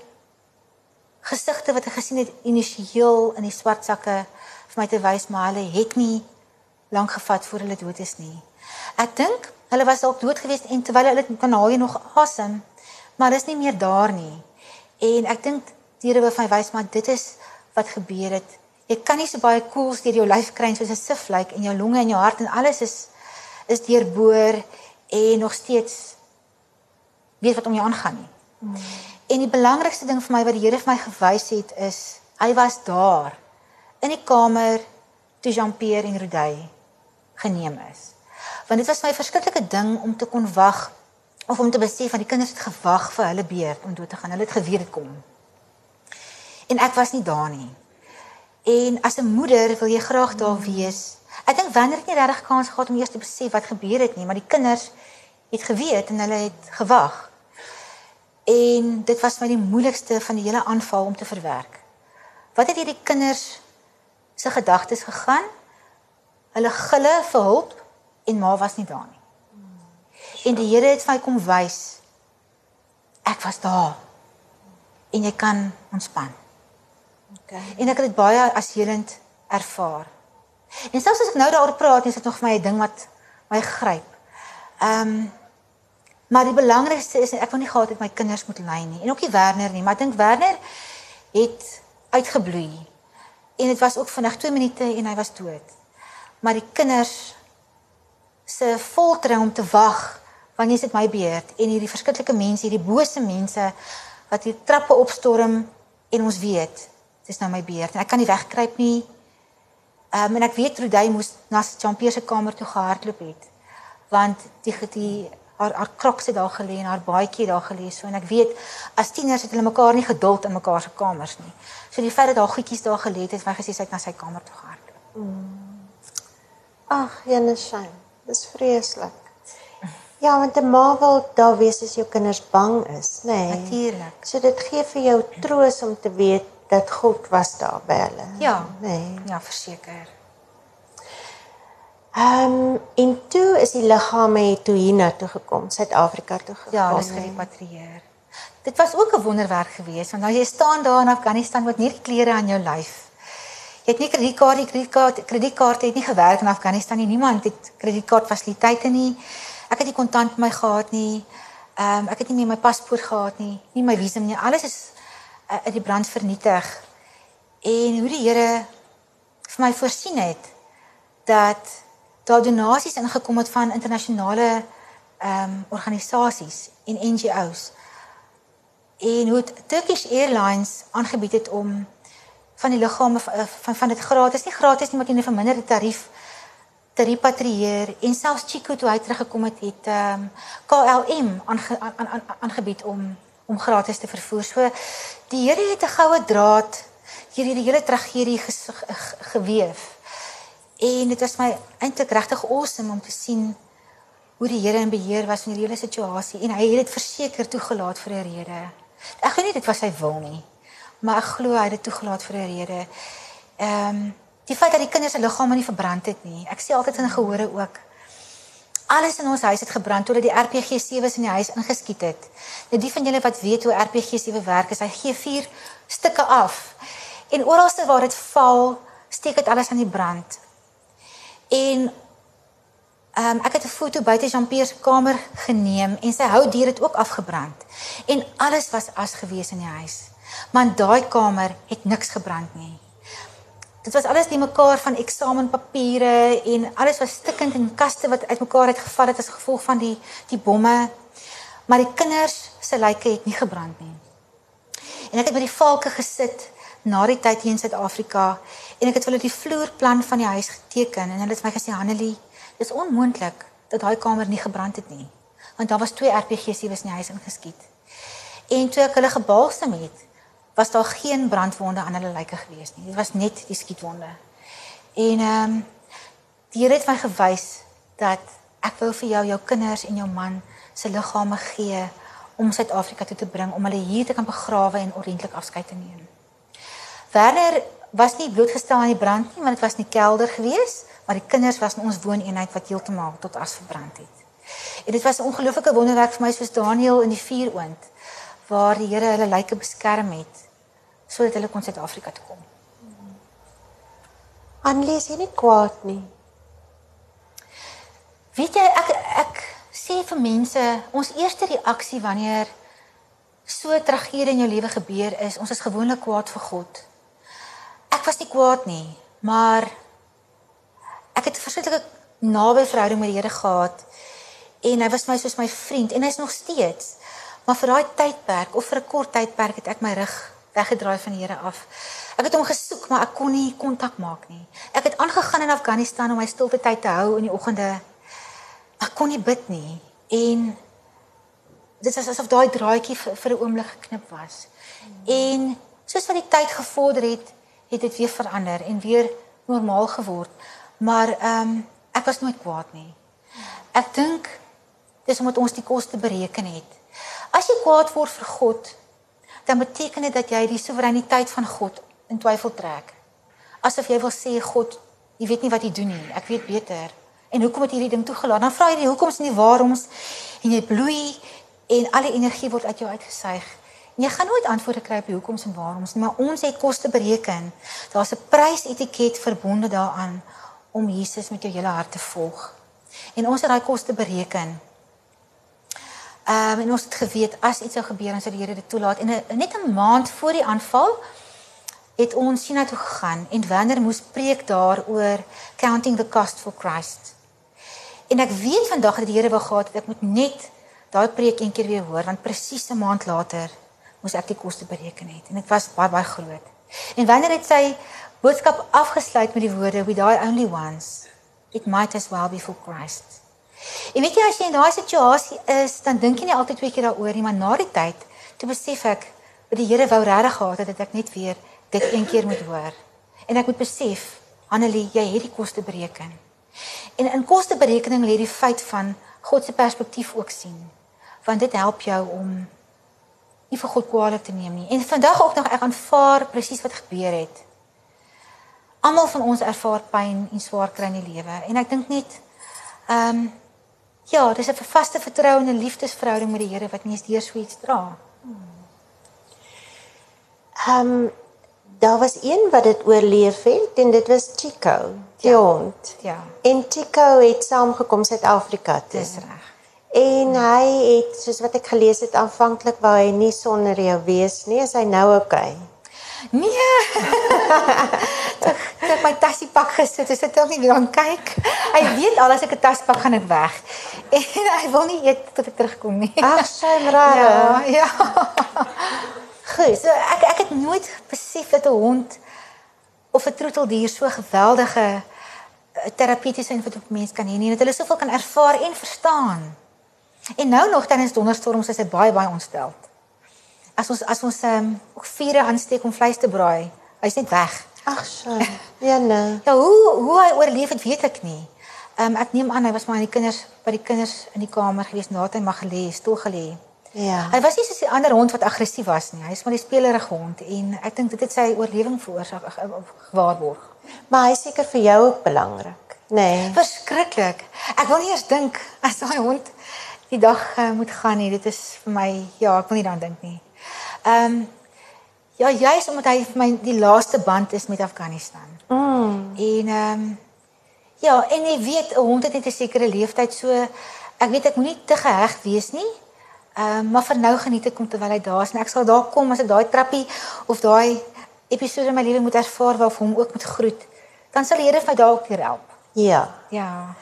gesigte wat ek gesien het initieel in die swart sakke vir my te wys maar hulle het nie lank gevat voor hulle dood is nie. Ek dink hulle was dalk dood gewees en terwyl hulle kan haal jy nog asem, maar is nie meer daar nie. En ek dink diere wil my wys maar dit is wat gebeur het. Jy kan nie so baie koels deur jou lyf kry soos 'n sif lyk like, en jou longe en jou hart en alles is is deurboor en nog steeds weet wat om jou aangaan nie. Hmm. En die belangrikste ding vir my wat die Here vir my gewys het is hy was daar in die kamer toe Jean-Pierre en Rodey geneem is. Want dit was my verskriklike ding om te kon wag of om te besef dat die kinders het gewag vir hulle beurt om dood te gaan. Hulle het geweet dit kom. En ek was nie daar nie. En as 'n moeder wil jy graag daar wees. Ek dink wanneer het nie regtig kans gehad om eers te besef wat gebeur het nie, maar die kinders het geweet en hulle het gewag. En dit was my die moeilikste van die hele aanval om te verwerk. Wat het hierdie kinders se gedagtes gegaan? Hulle gille vir hulp en ma was nie daar nie. En die Here het vir my kom wys ek was daar. En jy kan ontspan. Okay. En ek het dit baie as helend ervaar. En selfs as ek nou daaroor praat, is dit nog vir my 'n ding wat my gryp. Ehm um, maar die belangrikste is ek wil nie gehad het my kinders moet ly nie en ook nie Werner nie, maar ek dink Werner het uitgebloei. En dit was ook vinnig 2 minute en hy was dood. Maar die kinders se foltering om te wag wanneer dit my beurt en hierdie verskriklike mense, hierdie bose mense wat hier trappe opstorm en ons weet dis nou my beurt en ek kan nie wegkruip nie. Ehm um, en ek weet Trudy moes na Jean-Pierre se kamer toe gehardloop het want die die haar haar kroks het daar gelê en haar baadjie daar gelê so en ek weet as tieners het hulle mekaar nie geduld in mekaar se kamers nie. So die feit dat daar goedjies daar gelê het, het my gesê sy het na sy kamer toe gehardloop. Mm. Ag, sy. Dis vreeslik. Ja, want 'n ma wil daar wees as jou kinders bang is, nê? Nee. Natuurlik. So dit gee vir jou troos om te weet dat God was daar by hulle. Ja. Nee. Ja, verseker. Ehm um, en toe is die liggame toe hiernatoe gekom, Suid-Afrika toe gekom. Ja, hulle is gerepatrieer. Dit was ook 'n wonderwerk geweest want nou jy staan daar in Afghanistan met nie klere aan jou lyf. Jy het nie kredietkaart, die kredietkaart, kredietkaart het nie gewerk in Afghanistan nie. Niemand het kredietkaart fasiliteite nie. Ek het nie kontant met my gehad nie. Ehm um, ek het nie meer my paspoort gehad nie, nie my visum nie. Alles is uh, in die brand vernietig. En hoe die Here vir my voorsien het dat daar donasies ingekom het van internasionale ehm um, organisasies en NGO's. En hoe Turkish Airlines aangebied het om van die liggame van van, van dit gratis, nie gratis nie, maar teen 'n verminderde tarief te repatrieer en selfs Chico toe hy teruggekom het het ehm um, KLM aange, aan, aan, aangebied om om gratis te vervoer. So die Here het 'n goue draad hierdie hele tragedie ges, geweef. En dit was my eintlik regtig awesome om te sien hoe die Here in beheer was van hierdie hele situasie en hy het dit verseker toegelaat vir 'n rede. Ek glo nie dit was sy wil nie, maar ek glo hy het dit toegelaat vir 'n rede. Ehm um, die feit dat die kinders se liggame nie verbrand het nie. Ek sê altyd in gehore ook. Alles in ons huis het gebrand totdat die RPG 7's in die huis ingeskiet het. Nou die van julle wat weet hoe RPG 7 werk, is hy gee vier stukke af. En oralste waar dit val, steek dit alles aan die brand. En ehm um, ek het 'n foto buite Jean-Pierre se kamer geneem en sy houtdier het ook afgebrand. En alles was as gewees in die huis. Maar daai kamer het niks gebrand nie. Dit was alles die mekaar van eksamenpapiere en alles was stikkend in kaste wat uitmekaar het geval het as gevolg van die die bomme. Maar die kinders se lyke het nie gebrand nie. En ek het by die valke gesit na die tyd hier in Suid-Afrika en ek het hulle die vloerplan van die huis geteken en hulle het my gesê Hanelie, dis onmoontlik dat daai kamer nie gebrand het nie. Want daar was twee RPG sewees in die huis ingeskiet. En toe ek hulle gebalsem het, was daar geen brandwonde aan hulle lyke gewees nie. Dit was net die skietwonde. En ehm um, die Here het my gewys dat ek wou vir jou jou kinders en jou man se liggame gee om Suid-Afrika toe te bring om hulle hier te kan begrawe en ordentlik afskeid te neem. Werner was nie blootgestel aan die brand nie, want dit was nie kelder gewees, maar die kinders was in ons wooneenheid wat heeltemal tot as verbrand het. En dit was 'n ongelooflike wonderwerk vir my soos Daniel in die vuuroond waar die Here hulle lyke beskerm het sodat hulle kon Suid-Afrika toe kom. Anlees jy nie kwaad nie. Weet jy ek ek sê vir mense, ons eerste reaksie wanneer so 'n tragedie in jou lewe gebeur is, ons is gewoonlik kwaad vir God. Ek was nie kwaad nie, maar ek het 'n verskriklike naby verhouding met die Here gehad en hy was my soos my vriend en hy's nog steeds. Maar vir daai tydperk of vir 'n kort tydperk het ek my rug weggedraai van die Here af. Ek het hom gesoek, maar ek kon nie kontak maak nie. Ek het aangegaan in Afghanistan om my stilte tyd te hou in die oggende. ek kon nie bid nie en dit is asof daai draadjie vir, vir 'n oomblik geknip was. En soos wat die tyd gevorder het, het dit weer verander en weer normaal geword. Maar ehm um, ek was nooit kwaad nie. Ek dink dis omdat ons die koste bereken het. As jy kwaad word vir God, dan beteken dit dat jy die soewereiniteit van God in twyfel trek. Asof jy wil sê God, jy weet nie wat jy doen nie. Ek weet beter. En hoekom het hierdie ding toegelaat? Dan vra jy die hoekoms en die waaroms en jy bloei en al die energie word uit jou uitgesuig. En jy gaan nooit antwoorde kry op die hoekoms en waaroms nie, maar ons het koste bereken. Daar's 'n prysetiket verbonde daaraan om Jesus met jou hele hart te volg. En ons het daai koste bereken. Ehm um, en ons het geweet as iets sou gebeur, dan sou die Here dit toelaat. En a, net 'n maand voor die aanval het ons China toe gegaan en Wander moes preek daaroor counting the cost for Christ. En ek weet vandag dat die Here wou gehad het ek moet net daai preek een keer weer hoor want presies 'n maand later moes ek die koste bereken het en dit was baie baie groot. En wanneer het sy boodskap afgesluit met die woorde we die only ones it might as well be for Christ. En weet jy as jy in daai situasie is, dan dink jy nie altyd twee keer daaroor nie, maar na die tyd toe besef ek dat die Here wou regtig gehad het dat ek net weer dit een keer moet hoor. En ek moet besef, Annelie, jy het die koste bereken. En in kosteberekening lê die feit van God se perspektief ook sien want dit help jou om nie vir God kwaadlik te neem nie. En vandag ook nog ek aanvaar presies wat gebeur het. Almal van ons ervaar pyn en swaar kry in die lewe en ek dink net ehm um, ja, dis 'n vaste vertroue en 'n liefdesverhouding met die Here wat nie eens deur so iets dra. Ehm um, daar was een wat dit oorleef het en dit was Chico, die ja. hond. Ja. En Chico het saamgekom Suid-Afrika toe. Dis reg. En hy het soos wat ek gelees het aanvanklik wou hy nie sonder jou wees nie, is hy nou oukei? Okay? Nee. Ek het my tasie pak gesit, ek sit ook nie weer aan kyk. Hy weet al as ek 'n tas pak gaan dit weg. En hy wil nie eet tot ek terugkom nie. Ag, sy rare. Ja, ja. Goed, so ek ek het nooit besef dat 'n hond of 'n troeteldier so geweldige eh, terapeutiese invloed op mense kan hê nie. Dat hulle soveel kan ervaar en verstaan. En nou nog tydens donderstorms is dit baie baie ontsteld. As ons as ons ehm um, ook vure aansteek om vleis te braai, hy's net weg. Ag so. Ja nee. Ja, hoe hoe hy oorleef het, weet ek nie. Ehm um, ek neem aan hy was maar aan die kinders by die kinders in die kamer gewees nadat hy mag gelê, stoel gelê. Ja. Hy was nie soos die ander hond wat aggressief was nie. Hy's maar die spelerige hond en ek dink dit het sy oorlewing veroorsaak gewaarborg. Maar hy seker vir jou ook belangrik. Nee. Verskriklik. Ek wil nie eers dink as daai hond die dag uh, moet gaan nie. Dit is vir my ja, ek wil nie daaraan dink nie. Ehm um, ja, juist omdat hy vir my die laaste band is met Afghanistan. Mm. En ehm um, ja, en jy weet 'n hond het net 'n sekere leeftyd so ek weet ek moenie te geheg wees nie. Ehm um, maar vir nou geniet ek om terwyl hy daar is en ek sal daar kom as ek daai trappie of daai episode in my lewe moet ervaar waar hom ook moet groet. Dan sal die Here my daar ook help. Ja. Ja.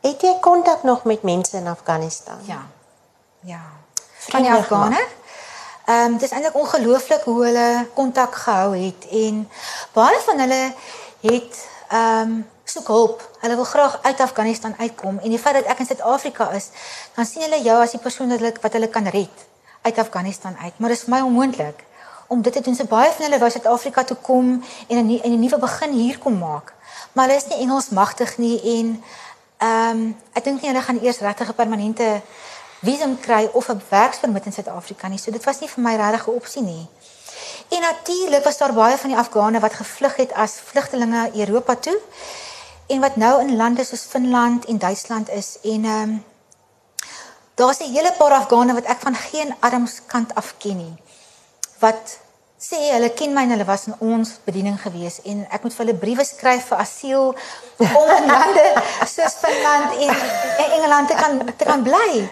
Het jy kontak nog met mense in Afghanistan? Ja. Ja. Van die Afghane? Ehm um, dit is eintlik ongelooflik hoe hulle kontak gehou het en baie van hulle het ehm um, soek hulp. Hulle wil graag uit Afghanistan uitkom en die feit dat ek in Suid-Afrika is, dan sien hulle jou as die persoon wat hulle kan red uit Afghanistan uit. Maar dit is vir my onmoontlik om dit te doen. So baie van hulle wou Suid-Afrika toe kom en 'n 'n nuwe begin hier kom maak. Maar hulle is nie Engels magtig nie en Ehm um, ek dink nie hulle gaan eers regtig 'n permanente visum kry of 'n werkspermit in Suid-Afrika nie. So dit was nie vir my regtig 'n opsie nie. En natuurlik was daar baie van die Afghane wat gevlug het as vlugtelinge Europa toe en wat nou in lande soos Finland en Duitsland is en ehm um, daar's 'n hele paar Afghane wat ek van geen armskant af ken nie. Wat sê hulle ken my en hulle was in ons bediening gewees en ek moet vir hulle briewe skryf vir asiel om in lande soos Finland en, en Engeland te kan te kan bly.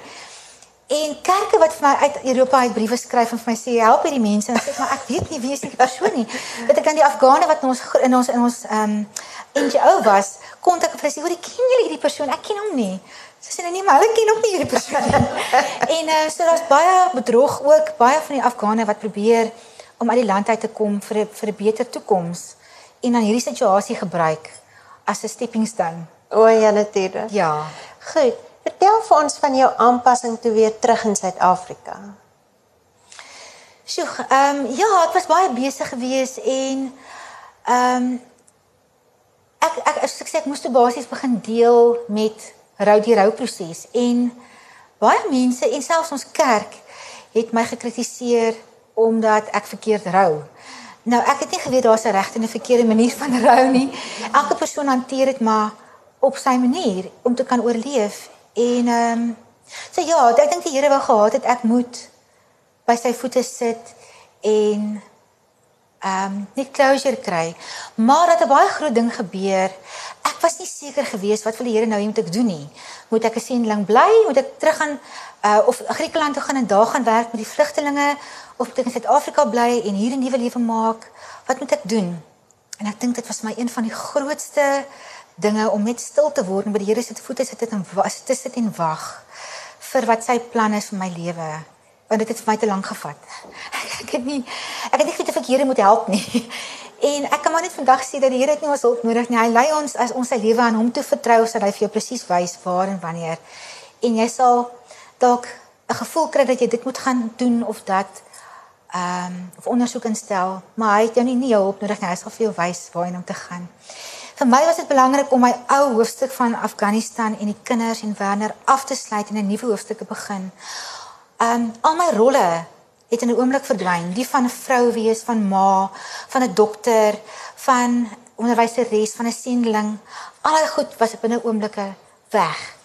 En kerke wat vir my uit Europa uit briewe skryf en vir my sê help hierdie mense en sê maar ek weet nie wie is die persoon nie. Dat ek dan die Afghane wat in ons in ons in ons ehm um, NGO was, kontak vir sê, "Hoe ken julle hierdie persoon? Ek ken hom nie." Sy sê nee, maar hulle ken ook nie hierdie persoon nie. en uh, so daar's baie bedrog ook, baie van die Afghane wat probeer om uit die land uit te kom vir 'n vir 'n beter toekoms en dan hierdie situasie gebruik as 'n stepping stone. O ja, natuurlik. Ja. Goed. Vertel vir ons van jou aanpassing toe weer terug in Suid-Afrika. Sjoe, ehm um, ja, ek was baie besig geweest en ehm um, ek ek as ek sê ek moes toe basies begin deel met rou die rouproses en baie mense en selfs ons kerk het my gekritiseer omdat ek verkeerd rou. Nou ek het nie geweet daar's 'n regte en 'n verkeerde manier van rou nie. Elke persoon hanteer dit maar op sy manier om te kan oorleef. En ehm um, so ja, ek dink die Here wou gehad het ek moet by sy voete sit en ehm um, net closure kry. Maar dat 'n baie groot ding gebeur. Ek was nie seker gewees wat wil die Here nou moet ek doen nie. Moet ek 'n sendeling bly? Moet ek terug gaan uh of Griekeland toe gaan en daar gaan werk met die vlugtelinge of moet ek in Suid-Afrika bly en hier 'n nuwe lewe maak? Wat moet ek doen? En ek dink dit was my een van die grootste dinge om net stil te word en by die Here se voete sit en was te sit en wag vir wat sy plan is vir my lewe want dit het vir my te lank gevat. Ek het nie ek het nie geweet of ek Here moet help nie. En ek kan maar net vandag sê dat die Here het nie ons hulp nodig nie. Hy lei ons as ons sy lewe aan hom toe vertrou sodat hy vir jou presies wys waar en wanneer. En jy sal dalk 'n gevoel kry dat jy dit moet gaan doen of dat ehm um, of ondersoek instel, maar hy het jou nie nie hulp nodig nie. Hy sal vir jou wys waarheen om te gaan. Vir my was dit belangrik om my ou hoofstuk van Afghanistan en die kinders en Werner af te sluit en 'n nuwe hoofstuk te begin. Um, al my rolle het in 'n oomblik verdwyn. Die van 'n vrou wees, van ma, van 'n dokter, van onderwyseres, van 'n sendeling. Al daai goed was op 'n oomblike weg.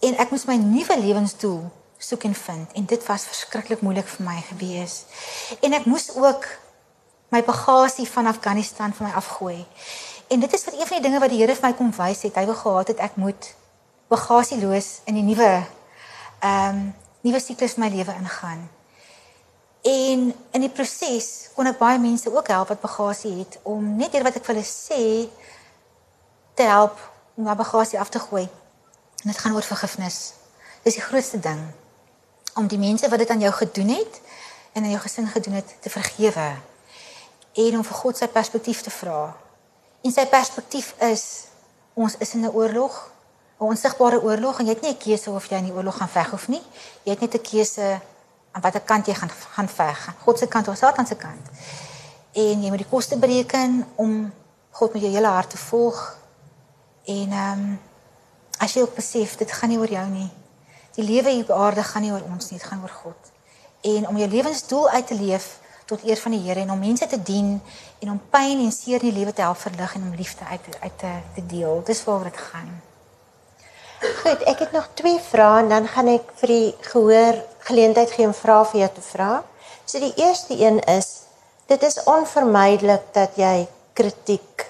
En ek moes my nuwe lewensdoel soek en vind en dit was verskriklik moeilik vir my gewees. En ek moes ook my bagasie van Afghanistan van my afgooi. En dit is vir een van die dinge wat die Here vir my kom wys het. Hy wou gehad het ek moet bagasieloos in die nuwe ehm um, nuwe siklus my lewe ingaan. En in die proses kon ek baie mense ook help wat bagasie het om net deur wat ek vir hulle sê te help om my bagasie af te gooi. En dit gaan oor vergifnis. Dis die grootste ding om die mense wat dit aan jou gedoen het en aan jou gesin gedoen het te vergewe en om vir God se perspektief te vra. En sy perspektief is ons is in 'n oorlog, 'n onsigbare oorlog en jy het nie 'n keuse of jy in die oorlog gaan veg of nie. Jy het net 'n keuse aan watter kant jy gaan gaan veg. God se kant of Satan se kant. En jy moet die koste bereken om God met jou hele hart te volg. En ehm um, as jy ook besef dit gaan nie oor jou nie. Die lewe hier op aarde gaan nie oor ons nie, dit gaan oor God. En om jou lewensdoel uit te leef tot eer van die Here en om mense te dien en om pyn en seer in die lewe te help verlig en om liefde uit uit te, te deel. Dis waaroor dit gaan. Goed, ek het nog twee vrae en dan gaan ek vir die gehoor geleentheid gee om vrae vir jou te vra. So die eerste een is dit is onvermydelik dat jy kritiek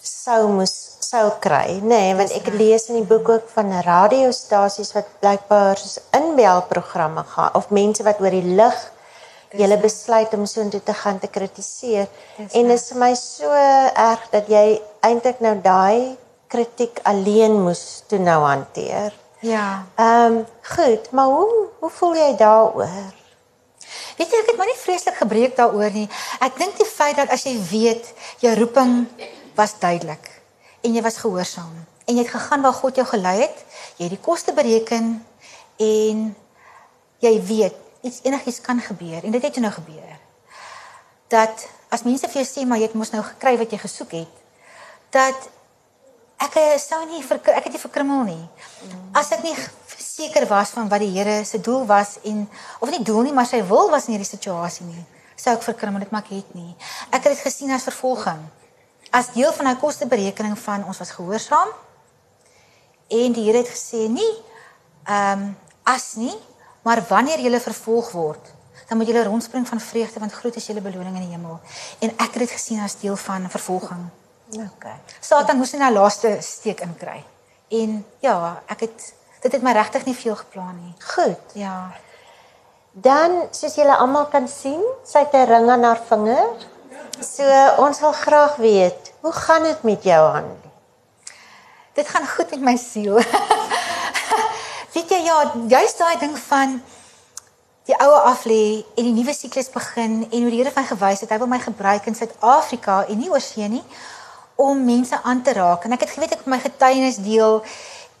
sou moes sou kry, nê, nee, want ek lees in die boek ook van radiostasies wat blykbaar soos inbelprogramme gaan of mense wat oor die lig hulle besluit om so intoe te gaan te kritiseer. En dit is vir my so erg dat jy eintlik nou daai kritiek alleen moes toe nou hanteer. Ja. Ehm um, goed, maar hoe hoe voel jy daaroor? Weet jy ek het maar nie vreeslik gebreek daaroor nie. Ek dink die feit dat as jy weet jou roeping was duidelik en jy was gehoorsaam en jy het gegaan waar God jou gelei het. Jy het die koste bereken en jy weet iets enigiets kan gebeur en dit het nou gebeur. Dat as mense vir jou sê maar jy het mos nou gekry wat jy gesoek het, dat ek sou nie vir ek het nie verkrummel nie. As ek nie seker was van wat die Here se doel was en of nie doel nie, maar sy wil was in hierdie situasie nie, sou ek verkrummel dit maar ek het nie. Ek het dit gesien as vervolging as deel van hy kosteberekening van ons was gehoorsaam. En die Here het gesê nie ehm um, as nie, maar wanneer jy vervolg word, dan moet jy rondspring van vreugde want groot is julle beloning in die hemel. En ek het dit gesien as deel van vervolging. OK. Satan moes net nou laaste steek inkry. En ja, ek het dit het my regtig nie veel geplan nie. Goed. Ja. Dan soos julle almal kan sien, sy het 'n ring aan haar vinger. So ons wil graag weet, hoe gaan dit met jou aan? Dit gaan goed met my siel. weet jy ja, jy's daai ding van die ou af lê en die nuwe siklus begin en hoe die Here van gewys het hy wil my gebruik in Suid-Afrika en nie oorsee nie om mense aan te raak en ek het geweet ek my getuienis deel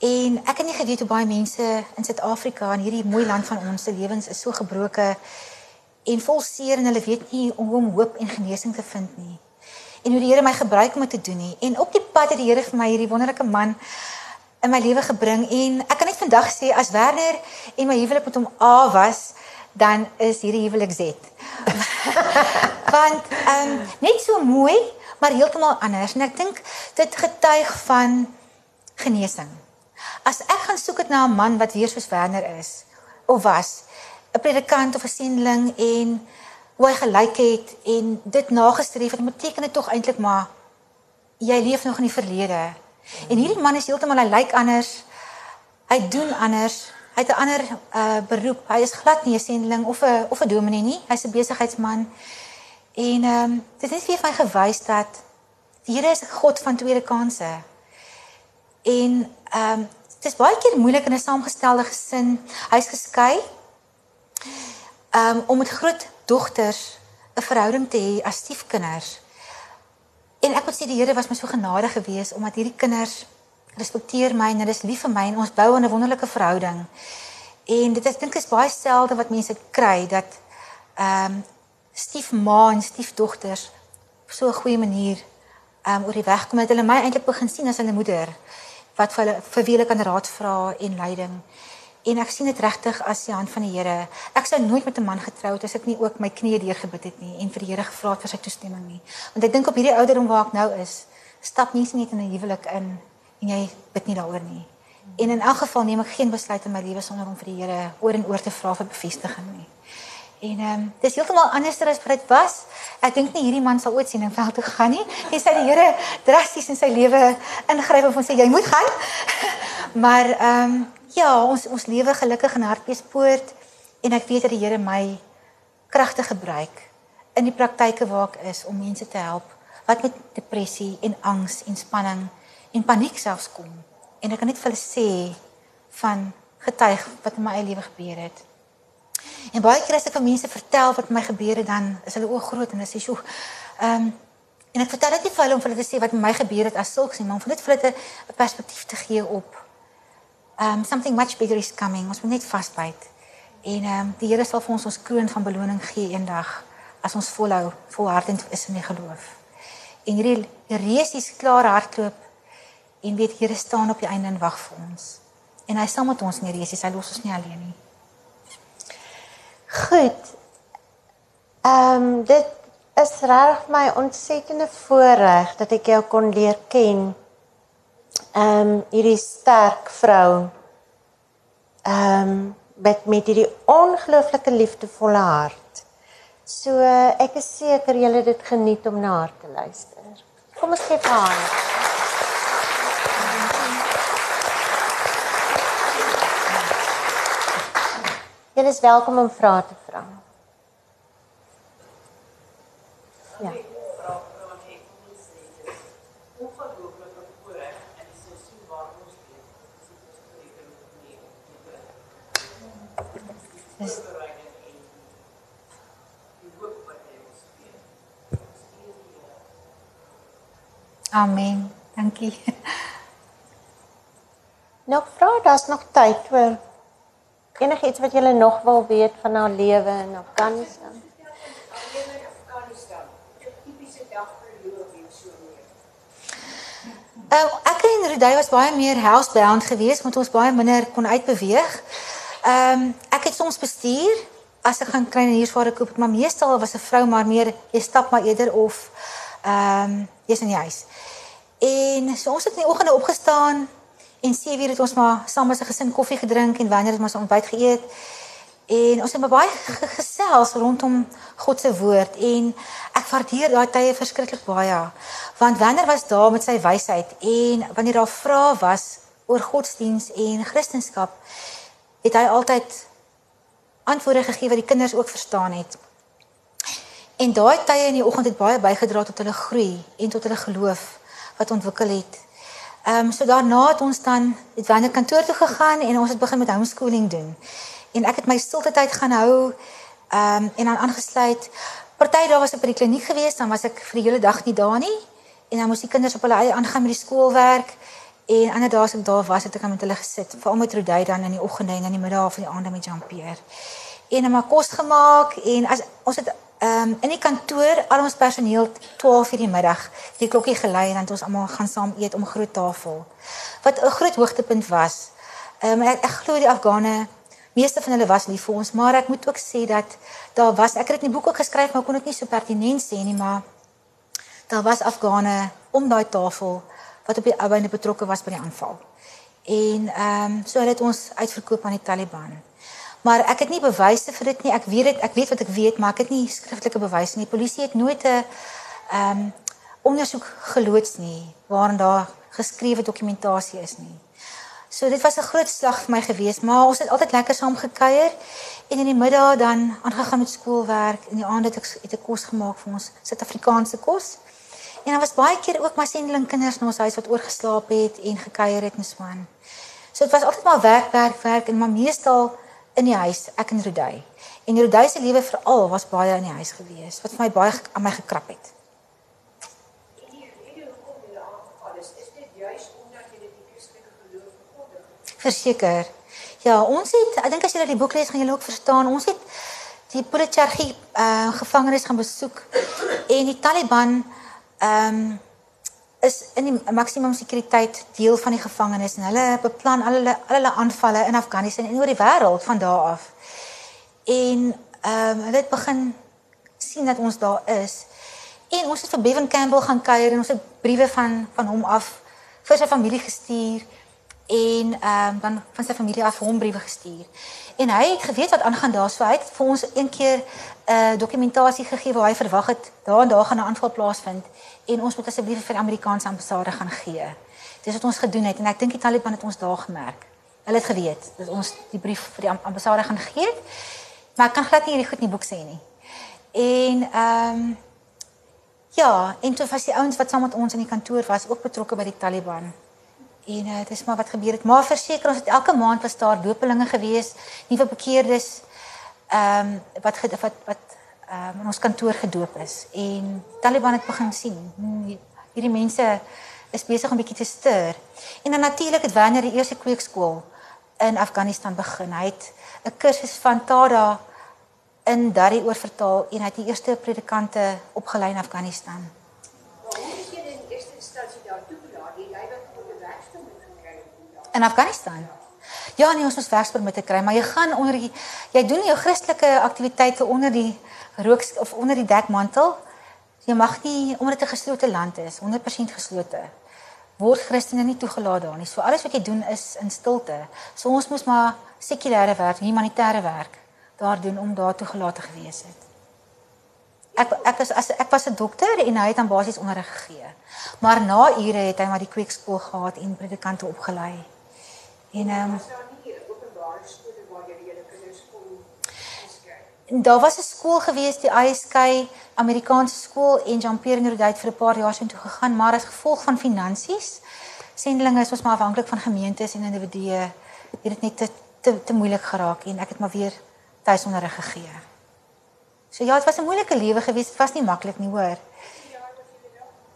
En ek het nie geweet hoe baie mense in Suid-Afrika in hierdie mooi land van ons se lewens is so gebroke en vol seer en hulle weet nie hoe om hoop en genesing te vind nie. En hoe die Here my gebruik om dit te doen nie. En op die pad het die Here vir my hierdie wonderlike man in my lewe gebring en ek kan net vandag sê as Werner en my huwelik met hom A was, dan is hierdie huwelik Z. Want ehm um, net so mooi, maar heeltemal anders en ek dink dit getuig van genesing. As ek gaan soek het na 'n man wat weer soos Werner is of was, 'n predikant of 'n sending en hoe hy gelyk het en dit nagestreef het, beteken dit tog eintlik maar jy leef nog in die verlede. En hierdie man is heeltemal hy lyk anders. Hy doen anders. Hy het 'n ander uh beroep. Hy is glad nie 'n sending of 'n of 'n dominee nie. Hy's 'n besigheidsman. En ehm um, dit het vir my gewys dat die Here is 'n God van tweede kansse. En ehm um, dit is baie keer moeilik in 'n saamgestelde gesin. Hy's geskei. Ehm um, om met groot dogters 'n verhouding te hê as stiefkinders. En ek moet sê die Here was my so genadig geweest omdat hierdie kinders respekteer my en hulle is lief vir my en ons bou 'n wonderlike verhouding. En dit ek dink is baie selde wat mense kry dat ehm um, stiefma en stiefdogters op so 'n goeie manier ehm um, oor die weg kom dat hulle my eintlik begin sien as hulle moeder wat vir hulle vir wie hulle kan raad vra en leiding. En ek sien dit regtig as die hand van die Here. Ek sou nooit met 'n man getrou het as ek nie ook my knieë deurgebid het nie en vir die Here gevra het vir sy toestemming nie. Want ek dink op hierdie ouderdom waar ek nou is, stap nie net in 'n huwelik in en jy bid nie daaroor nie. En in elk geval neem ek geen besluit in my lewe sonder om vir die Here oor en oor te vra vir bevestiging nie. En ehm um, dis heeltemal anders as wat dit was. Ek dink nie hierdie man sal ooit sien en veld toe gaan nie. Hy sê die Here drasties in sy lewe ingryp en sê jy moet gaan. maar ehm um, ja, ons ons lewe gelukkig in Hartbeespoort en ek weet dat die Here my kragtig gebruik in die praktyke waar ek is om mense te help wat met depressie en angs en spanning en paniek selfs kom. En ek kan net vir hulle sê van getuig wat in my eie lewe gebeur het. En baie keer as ek aan mense vertel wat my gebeur het, dan is hulle oë groot en hulle sê, "Sjoe, ehm um, en ek vertel dit nie vir hulle om vir hulle te sê wat met my gebeur het as sulks nie, maar om net vir hulle 'n perspektief te gee op um something much bigger is coming. Ons moet net vasbyt. En um die Here sal vir ons ons kroon van beloning gee eendag as ons volhou, volhardend is in die geloof. En hierdie resies klaar hardloop en weet Here staan op die einde en wag vir ons. En hy sal met ons in die resies, hy los ons nie alleen nie. Goed. Ehm um, dit is reg my ontsettende voorreg dat ek jou kon leer ken ehm um, hierdie sterk vrou ehm um, met met hierdie ongelooflike liefdevolle hart. So ek is seker julle het dit geniet om na haar te luister. Kom ons gee haar. Julle is welkom om vrae te vra. Ja. Amen. Dankie. Nog vra, daar's nog tyd hoor. Enigiets wat jy nog wil weet van haar lewe in Afghanistan? Uh, ek en Rudy was baie meer housebound geweest want ons baie minder kon uitbeweeg. Ehm um, ek het soms bestuur as ek gaan klein huurvare koop, maar meestal was 'n vrou maar meer jy stap maar eerder of ehm um, jy's in die huis. En so ons het in die oggende opgestaan en sê weer het ons maar saam as 'n gesin koffie gedrink en wanneer het ons ontbyt geëet. En ons het baie gesels rondom God se woord en ek waardeer daai tye verskriklik baie. Want wanneer was daar met sy wysheid en wanneer daar vrae was oor godsdiens en kristendom, het hy altyd antwoorde gegee wat die kinders ook verstaan het. En daai tye in die oggend het baie bygedra tot hulle groei en tot hulle geloof wat ontwikkel het. Ehm um, so daarna het ons dan het wanneer kantoor toe gegaan en ons het begin met homeschooling doen. En ek het my stilte tyd gaan hou ehm um, en dan aangesluit. Party daar was ek by die kliniek gewees, dan was ek vir die hele dag nie daar nie. En dan moes die kinders op hulle eie aangaan met die skoolwerk En ander dae as ek daar was, het ek met hulle gesit, veral met Rodey dan in die oggende en in die middag van die aande met Jean-Pierre. En hom kos gemaak en as ons het ehm um, in die kantoor al ons personeel 12:00 die middag die klokkie gelei en dan het ons almal gaan saam eet om 'n groot tafel. Wat 'n groot hoogtepunt was. Ehm um, ek, ek glo die Afghane meeste van hulle was lief vir ons, maar ek moet ook sê dat daar was ek het dit in die boek ook geskryf, maar kon dit nie so pertinent sê nie, maar daar was Afghane om daai tafel wat op die ouene betrokke was by die aanval. En ehm um, so het ons uitverkoop aan die Taliban. Maar ek het nie bewyse vir dit nie. Ek weet dit, ek weet wat ek weet, maar ek het nie skriftelike bewyse nie. Die polisie het nooit 'n ehm um, ondersoek geloods nie waarin daar geskrewe dokumentasie is nie. So dit was 'n groot slag vir my gewees, maar ons het altyd lekker saam gekuier en in die middag dan aangegaan met skoolwerk en in die aand het ek het ek kos gemaak vir ons Suid-Afrikaanse kos. En daar was baie keer ook my sendeling kinders in ons huis wat oorgeslaap het en gekuier het en so aan. So dit was altyd maar werk, werk, werk en maar meestal in die huis, ek en Rodey. En Rodey se lewe veral was baie in die huis gewees wat vir my baie aan my gekrap het. Verseker. Ja, ons het, ek dink as jy die boek lees gaan jy ook verstaan, ons het die Politchergie uh, gevangenis gaan besoek en die Taliban ehm um, is in die maksimum sekuriteit deel van die gevangenis en hulle beplan al hulle al hulle aanvalle in Afghanistan en oor die wêreld van daar af. En ehm um, hulle het begin sien dat ons daar is. En ons het vir Bevan Campbell gaan kuier en ons het briewe van van hom af vir sy familie gestuur en ehm um, dan van sy familie af hom briewe gestuur. En hy het geweet wat aangaan daar, so hy het vir ons een keer 'n uh, dokumentasie gegee waar hy verwag het daar en daar gaan 'n aanval plaasvind en ons moet asseblief vir die Amerikaanse ambassade gaan gee. Dis wat ons gedoen het en ek dink die Taliban het ons daar gemerk. Hulle het geweet dat ons die brief vir die ambassade gaan gee. Maar ek kan glad nie hierdie goed in die boek sê nie. En ehm um, ja, en toe was die ouens wat saam met ons in die kantoor was ook betrokke by die Taliban. En uh, dit is maar wat gebeur het. Maar verseker ons het elke maand was daar dopelinge gewees, nuwe bekeerdes ehm um, wat wat wat ehm um, in ons kantoor gedoop is. En Taliban het begin sien hmm, hierdie mense is besig om bietjie te stuur. En dan natuurlik het Werner die eerste kweekskool in Afghanistan begin. Hy het 'n kursus van Tada in daardie oorvertaal en hy het die eerste predikante opgelei in Afghanistan. In Afghanistan. Ja, nee, ons moet werkspermitte kry, maar jy gaan onder die jy doen jou Christelike aktiwiteite onder die rook of onder die dekmantel. Jy mag nie omdat dit 'n geslote land is, 100% geslote. Word Christene nie toegelaat daar nie. So alles wat jy doen is in stilte. So ons moet maar sekulêre werk, humanitêre werk daar doen om daar toegelaat te gewees het. Ek ek is as ek was 'n dokter en hy het aan basies onderrig gegee. Maar na ure het hy maar die kweekskool gehad en predikante opgelei. En ehm um, Daar was 'n skool gewees die ISK Amerikaanse skool en Jean-Pierre Nordait het vir 'n paar jaar soontoe gegaan maar as gevolg van finansies sendelinge is ons maar afhanklik van gemeentes en individue het dit net te te, te moeilik geraak en ek het maar weer tuisonderrig gegee. So ja, dit was 'n moeilike lewe gewees. Dit was nie maklik nie, hoor.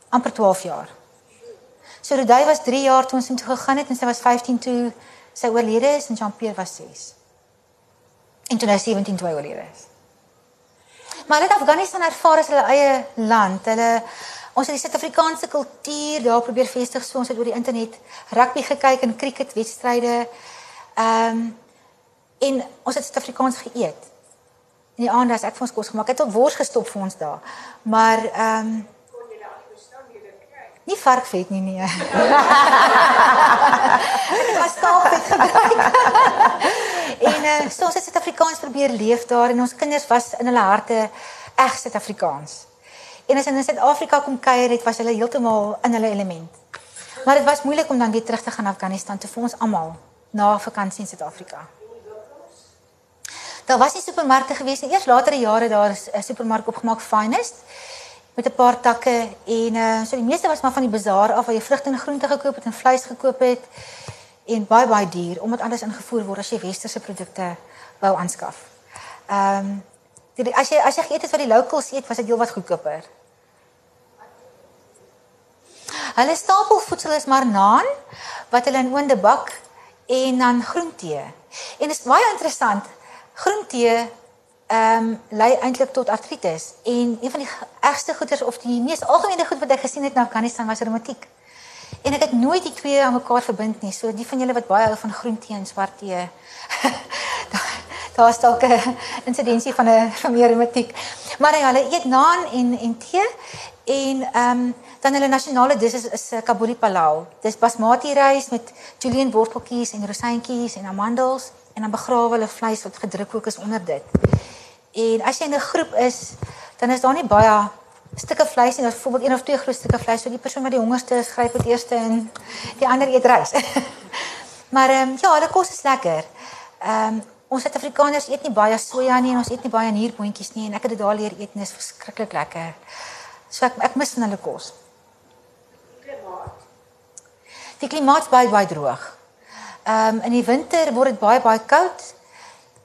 amper 12 jaar. So Rodai was 3 jaar toe ons intoe gegaan het en sy was 15 toe sy oorlede is en Jean-Pierre was 6. En toe hy 17 toe oorlede is. Maar hulle het Afghanistan ervaar as hulle eie land. Hulle ons het die Suid-Afrikaanse kultuur daar probeer vestig so ons het oor die internet rugby gekyk en cricketwedstryde. Ehm um, en ons het Suid-Afrikaans geëet. In die aand as ek vir ons kos gemaak het, het ook wors gestop vir ons daar. Maar ehm um, Nie varkvet nie nee. Ek was skaapvet gebruik. en uh, so ons het Suid-Afrikaans probeer leef daar en ons kinders was in hulle harte reg Suid-Afrikaans. En as hulle in Suid-Afrika kom kuier het, was hulle heeltemal in hulle element. Maar dit was moeilik om dan weer terug te gaan Afghanistan te vir ons almal na vakansie in Suid-Afrika. Daar was nie supermarkte gewees nie. Eers latere jare daar is 'n supermark opgemaak Finest met 'n paar takke en uh so die meeste was maar van die bazaar af waar jy vrugte en groente gekoop het en vleis gekoop het en baie baie duur omdat alles ingevoer word as jy westerse produkte wou aanskaf. Ehm um, as jy as jy geëet het wat die locals eet, was dit heelwat goedkoper. Hulle stapelvoedsel is maar naan wat hulle in oonde bak en dan groentee. En dit is baie interessant. Groentee ehm um, lei eintlik tot artritis en een van die ergste goeters of die mees algemene goed wat ek gesien het in Afghanistan was reumatiek. En ek het nooit die twee aan mekaar verbind nie. So die van julle wat baie hou van groentee en swart tee. daar is dalk 'n insidensie van 'n van meer reumatiek. Maar ja, hulle eet naan en en tee en ehm um, dan hulle nasionale dis is, is Kabuli palau. Dis basmati rys met julienne worteltjies en rosientjies en amandels en dan begrawe hulle vleis wat gedruk ook is onder dit. En as jy in 'n groep is, dan is daar nie baie stukke vleis nie, daar's byvoorbeeld een of twee groot stukke vleis, so die persoon wat die hongerste is, gryp dit eers en die ander eet rys. maar ehm um, ja, hulle kos is lekker. Ehm um, ons Suid-Afrikaners eet nie baie soja nie en ons eet nie baie nierpotjies nie en ek het dit daar leer eet en dit is verskriklik lekker. So ek ek mis hulle kos. Die klimaat is baie baie droog. Ehm um, in die winter word dit baie baie koud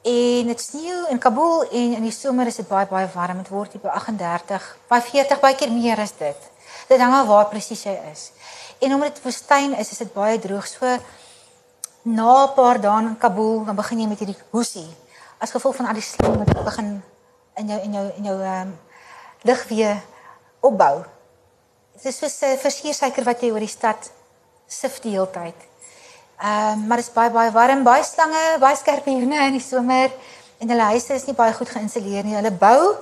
en dit sneeu in Kabul en in die somer is dit baie baie warm. Dit word hier by 38, by 40 baie keer meer as dit. Dit hang af waar presies jy is. En omdat dit woestyn is, is dit baie droog. So na 'n paar dae in Kabul dan begin jy met hierdie hoesie. As gevolg van al die slim wat begin in jou in jou in jou ehm um, lig weer opbou. Dit is soos 'n versekersuiker wat jy oor die stad sif die hele tyd. Ehm um, maar dit is baie baie warm, baie slange, baie skorpioene in die somer en hulle huise is nie baie goed geïnstalleer nie. Hulle bou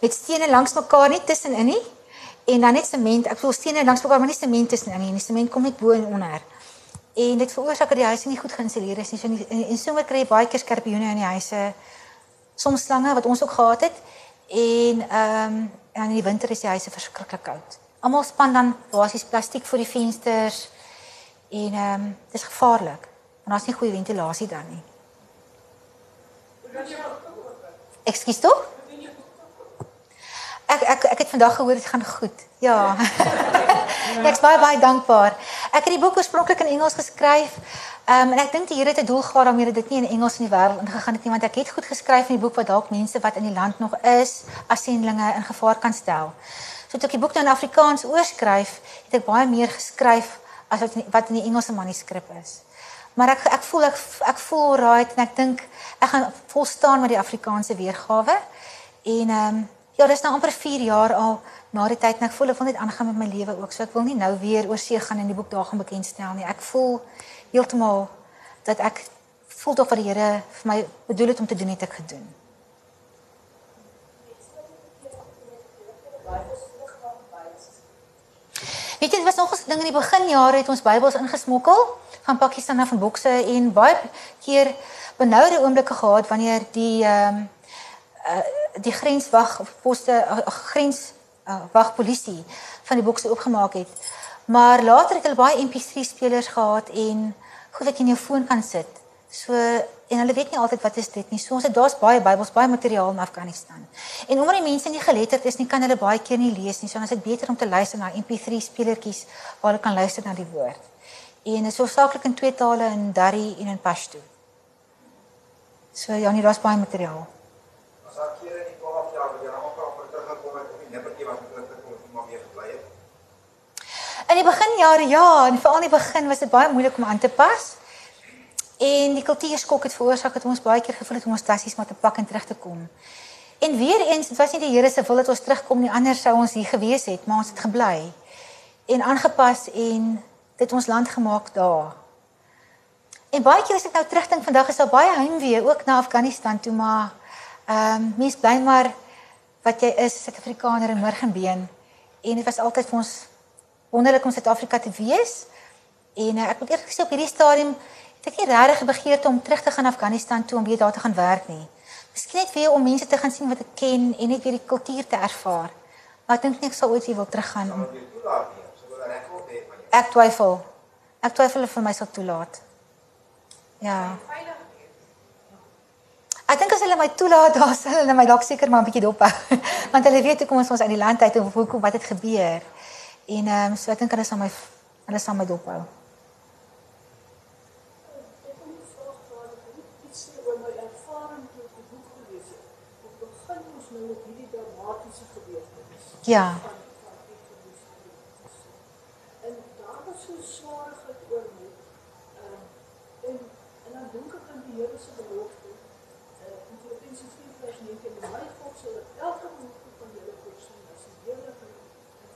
met stene langs mekaar nie tussenin nie en dan net sement. Ek bedoel stene langs mekaar, maar nie sement tussenin nie. Die sement kom net bo en onder. En dit veroorsaak dat die huise nie goed geïnstalleer is nie. So in, in somer kry jy baie keer skorpioene in die huise. Soms slange wat ons ook gehad het. En ehm um, en in die winter is die huise verskriklik koud. Almal span dan basies plastiek vir die vensters. En ehm um, dis gevaarlik. Want daar's nie goeie ventilasie dan nie. Ekskuus tog? Ek ek ek het vandag gehoor dit gaan goed. Ja. Ek's baie baie dankbaar. Ek het die boek oorspronklik in Engels geskryf. Ehm um, en ek dink die Here het 'n doel gehad daarmee dat dit nie in Engels in die wêreld ingegaan het nie want ek het goed geskryf in die boek wat dalk mense wat in die land nog is as sendlinge in gevaar kan stel. So toe ek die boek nou in Afrikaans oorskryf, het ek baie meer geskryf as wat in, wat in die Engelse manuskrip is. Maar ek ek voel ek ek voel right en ek dink ek gaan vol staan met die Afrikaanse weergawe. En ehm um, ja, dis nou amper 4 jaar al na die tyd en ek voel ek wil net aangaan met my lewe ook. So ek wil nie nou weer oor see gaan en die boek daar gaan bekendstel nie. Ek voel heeltemal dat ek voel tog wat die Here vir my bedoel het om te doen het ek gedoen. Weet jy, dit was nog 'n ding in die beginjare het ons Bybels ingesmokkel van Pakistan af in bokse en baie keer benoude oomblikke gehad wanneer die ehm um, uh, die grenswag of poste uh, grens uh, wag polisie van die bokse oopgemaak het. Maar later het hulle baie MP3 spelers gehad en goed wat jy in jou foon kan sit. So en hulle weet nie altyd wat is dit nie. So ons het daar's baie Bybels, baie materiaal in Afghanistan. En omdat die mense nie geletterd is nie, kan hulle baie keer nie lees nie. So dan is dit beter om te luister na MP3 spelertjies waar hulle kan luister na die woord. En dit is hoofsaaklik in twee tale in Dari en in Pashto. So ja, nie daar's baie materiaal. As ek hier in die 12 jaar wat jy nou ook al teruggekom het op die nippertjie wat ek terug kom maar weer gebly het. In die beginjare ja, en veral in die begin was dit baie moeilik om aan te pas. En die kultuurskok het veroorsaak dat ons baie keer gevoel het om ons tassies maar te pak en terug te kom. En weer eens, dit was nie die Here se wil dat ons terugkom nie, anders sou ons hier gewees het, maar ons het gebly en aangepas en dit ons land gemaak daar. En baie keer as ek nou terugdink vandag is daar baie heimwee ook na Afghanistan toe, maar ehm um, mens bly maar wat jy is, Suid-Afrikaner in Morgenbeen. En dit was altyd vir ons wonderlik om Suid-Afrika te wees. En uh, ek moet eers gesê op hierdie stadium het ek nie regtig begeerte om terug te gaan Afghanistan toe om weer daar te gaan werk nie. Miskien net weer om mense te gaan sien wat ek ken en net weer die kultuur te ervaar. Maar ek dink nie ek sal ooit weer wil teruggaan om Ek twyfel. Ek twyfel of vir my sal toelaat. Ja. Ek dink as hulle my toelaat, dan sal hulle my dalk seker maar 'n bietjie dop hou. Want hulle weet hoekom ons ons uit die land uit of hoekom wat het gebeur. En ehm um, so ek dink hulle sal my hulle sal my dop hou. Ja. En daar was so swaarheid oor my. Uh, eh, en en dan dink ek aan die Here se belofte. Uh, in Filippense 4 vers 9 en my God sal elke behoefte van julle voorsien as die Here van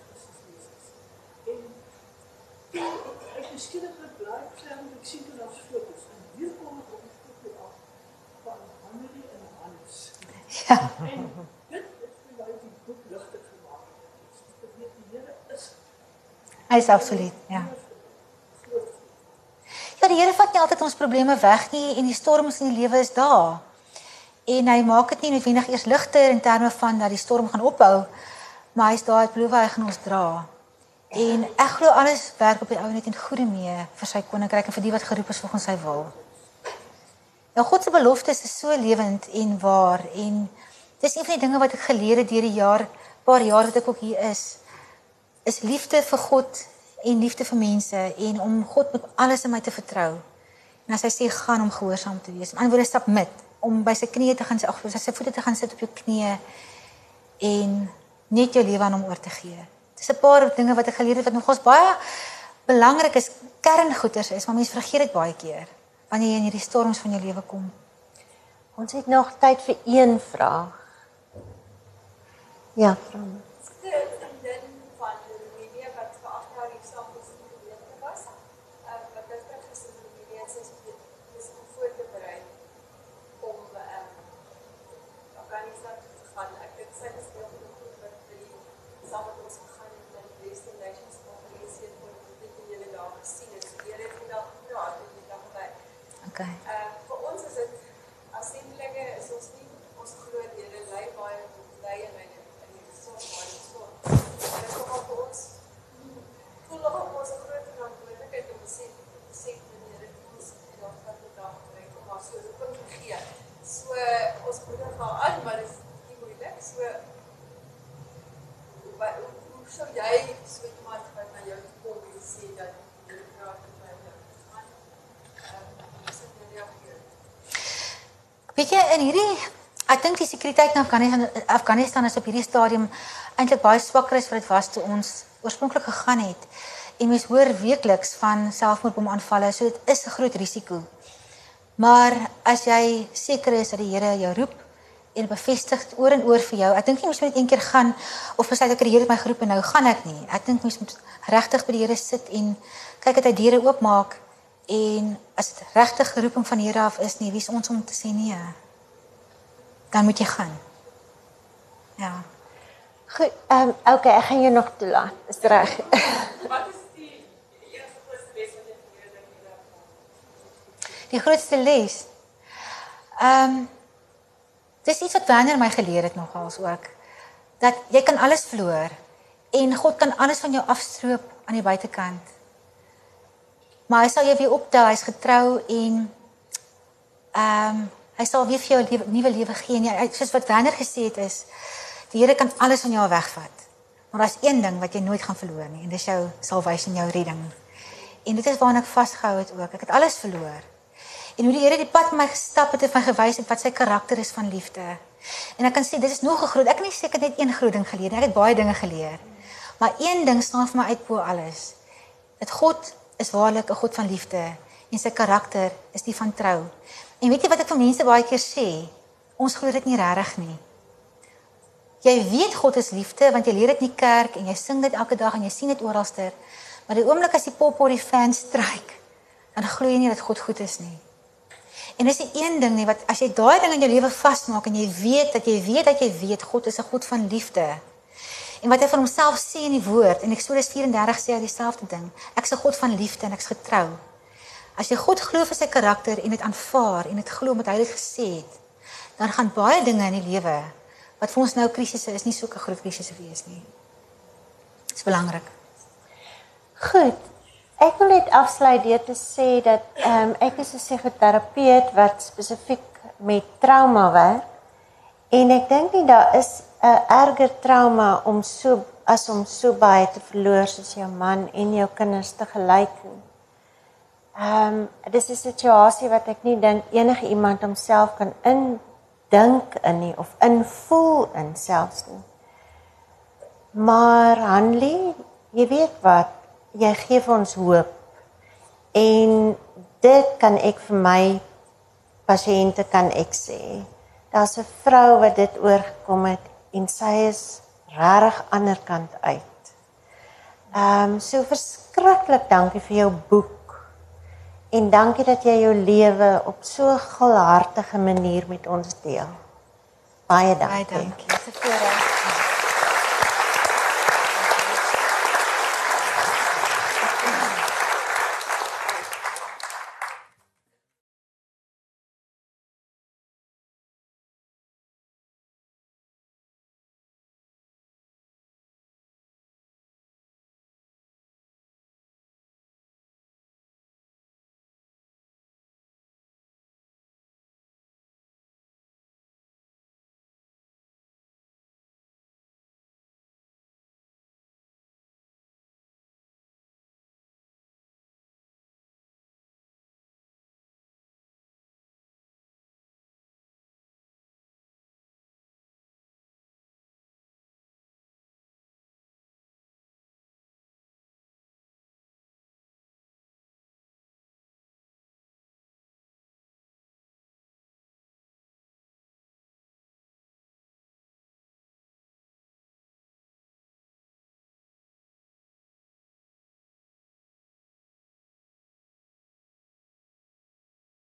Christus Jesus. En ek geskiedenis met blaai staan ek sien dit as fotos en hier kom ek op die foto af van Hannelie en Hans. Ja. En Hy is absoluut, ja. Ja, die Here vat nie altyd ons probleme weg nie en die storms in die lewe is daar. En hy maak dit nie noodwendig eers ligter in terme van dat die storm gaan ophou, maar hy's daar, hy beloof hy gaan ons dra. En ek glo alles werk op die ou net in goeie mee vir sy koninkryk en vir die wat geroep is volgens sy wil. Ja, God se beloftes is so lewend en waar en dis een van die dinge wat ek geleer het deur die jaar, paar jaar wat ek ook hier is, is liefde vir God en liefde vir mense en om God met alles in my te vertrou. En as hy sê gaan om gehoorsaam te wees, om aan woorde stap met om by sy knieë te gaan ag sy, sy voete te gaan sit op jou knieë en net jou lewe aan hom oor te gee. Dis 'n paar dinge wat ek geleer het wat nogals baie belangrik is, kerngoeders is, maar mense vergeet dit baie keer wanneer jy in hierdie storms van jou lewe kom. Ons het nog tyd vir een vraag. Ja, vra. Okay. Uh, vir ons is dit as sienlinge is ons nie ons glo die Here lei baie lei in my in die soort baie so. Dit is ook vir ons voel nog op ons groot verantwoordelikheid om te sê sê die Here ons en ons wat dit daar kry om maar so roeping te gee. So ons moet dit gaan aan, maar dit is nie moeilik. So wat hoe sou jy so iemand wat na jou kom en sê dat jy praat met my Weet jy in hierdie ek dink die sekuriteit in Afghanistan Afghanistan is op hierdie stadium eintlik baie swakker as wat dit was toe ons oorspronklik gegaan het. En mens hoor weekliks van selfmoordbomaanvalle, so dit is 'n groot risiko. Maar as jy seker is dat die Here jou roep en bevestig oor en oor vir jou, ek dink nie mens moet net een keer gaan of besluit ek die Here het my geroep en nou gaan ek nie. Ek dink mens moet regtig by die Here sit en kyk dat hy deure oopmaak En as dit regtig geroeping van Here af is nie, wie's ons om te sê nee? Dan moet jy gaan. Ja. Goed, ehm um, okay, ek gaan jou nog toelaat. Is reg. Wat is die eerste grootste les wat jy geleer het hierdan? Die grootste les. Ehm um, dis iets wat Werner my geleer het nogals ook. Dat jy kan alles verloor en God kan alles van jou afstroop aan die buitekant. Maar hy sal jou weer optel, hy's getrou en ehm um, hy sal weer vir jou 'n nuwe lewe gee. Nee, soos wat Werner gesê het is die Here kan alles van jou wegvat. Maar daar's een ding wat jy nooit gaan verloor nie en dis jou salvation, jou redding. En dit is waarna ek vasgehou het ook. Ek het alles verloor. En hoe die Here die pad met my gestap het en my gewys het wat sy karakter is van liefde. En ek kan sê dit is nog 'n groot. Ek het nie seker net een groot ding geleer nie. Ek het baie dinge geleer. Maar een ding staan vir my uit bo alles. Dat God is waarlik 'n God van liefde en sy karakter is die van trou. En weet jy wat ek vir mense baie keer sê? Ons glo dit nie regtig nie. Jy weet God is liefde want jy leer dit in die kerk en jy sing dit elke dag en jy sien dit oralster. Maar die oomblik as die pop op die fan stryk, dan glo jy nie dat God goed is nie. En dis die een ding nie wat as jy daai ding in jou lewe vasmaak en jy weet dat jy weet dat jy weet God is 'n God van liefde. En wat hy van homself sê in die woord en Eksodus 34 sê hy dieselfde ding. Ek's 'n God van liefde en ek's getrou. As jy God glo vir sy karakter en dit aanvaar en dit glo met hy dit gesê het, dan gaan baie dinge in die lewe wat vir ons nou krisisse is nie so 'n groot krisis wees nie. Dit is belangrik. Goed. Ek wil net afsluit deur te sê dat ehm um, ek is 'n psigoterapeut wat spesifiek met trauma werk. En ek dink nie daar is 'n erger trauma om so as om so baie te verloor soos jou man en jou kinders te gelyk nie. Ehm um, dis 'n situasie wat ek nie dink enige iemand homself kan in dink in nie of invoel in selfs nie. Maar Hanlie, jy weet wat, jy gee vir ons hoop. En dit kan ek vir my pasiënte kan ek sê. Daar's 'n vrou wat dit oorgekom het en sy is regtig ander kant uit. Ehm um, so verskriklik dankie vir jou boek. En dankie dat jy jou lewe op so 'n gulhartige manier met ons deel. Baie dankie. Baie dankie. Dis 'n voorreg.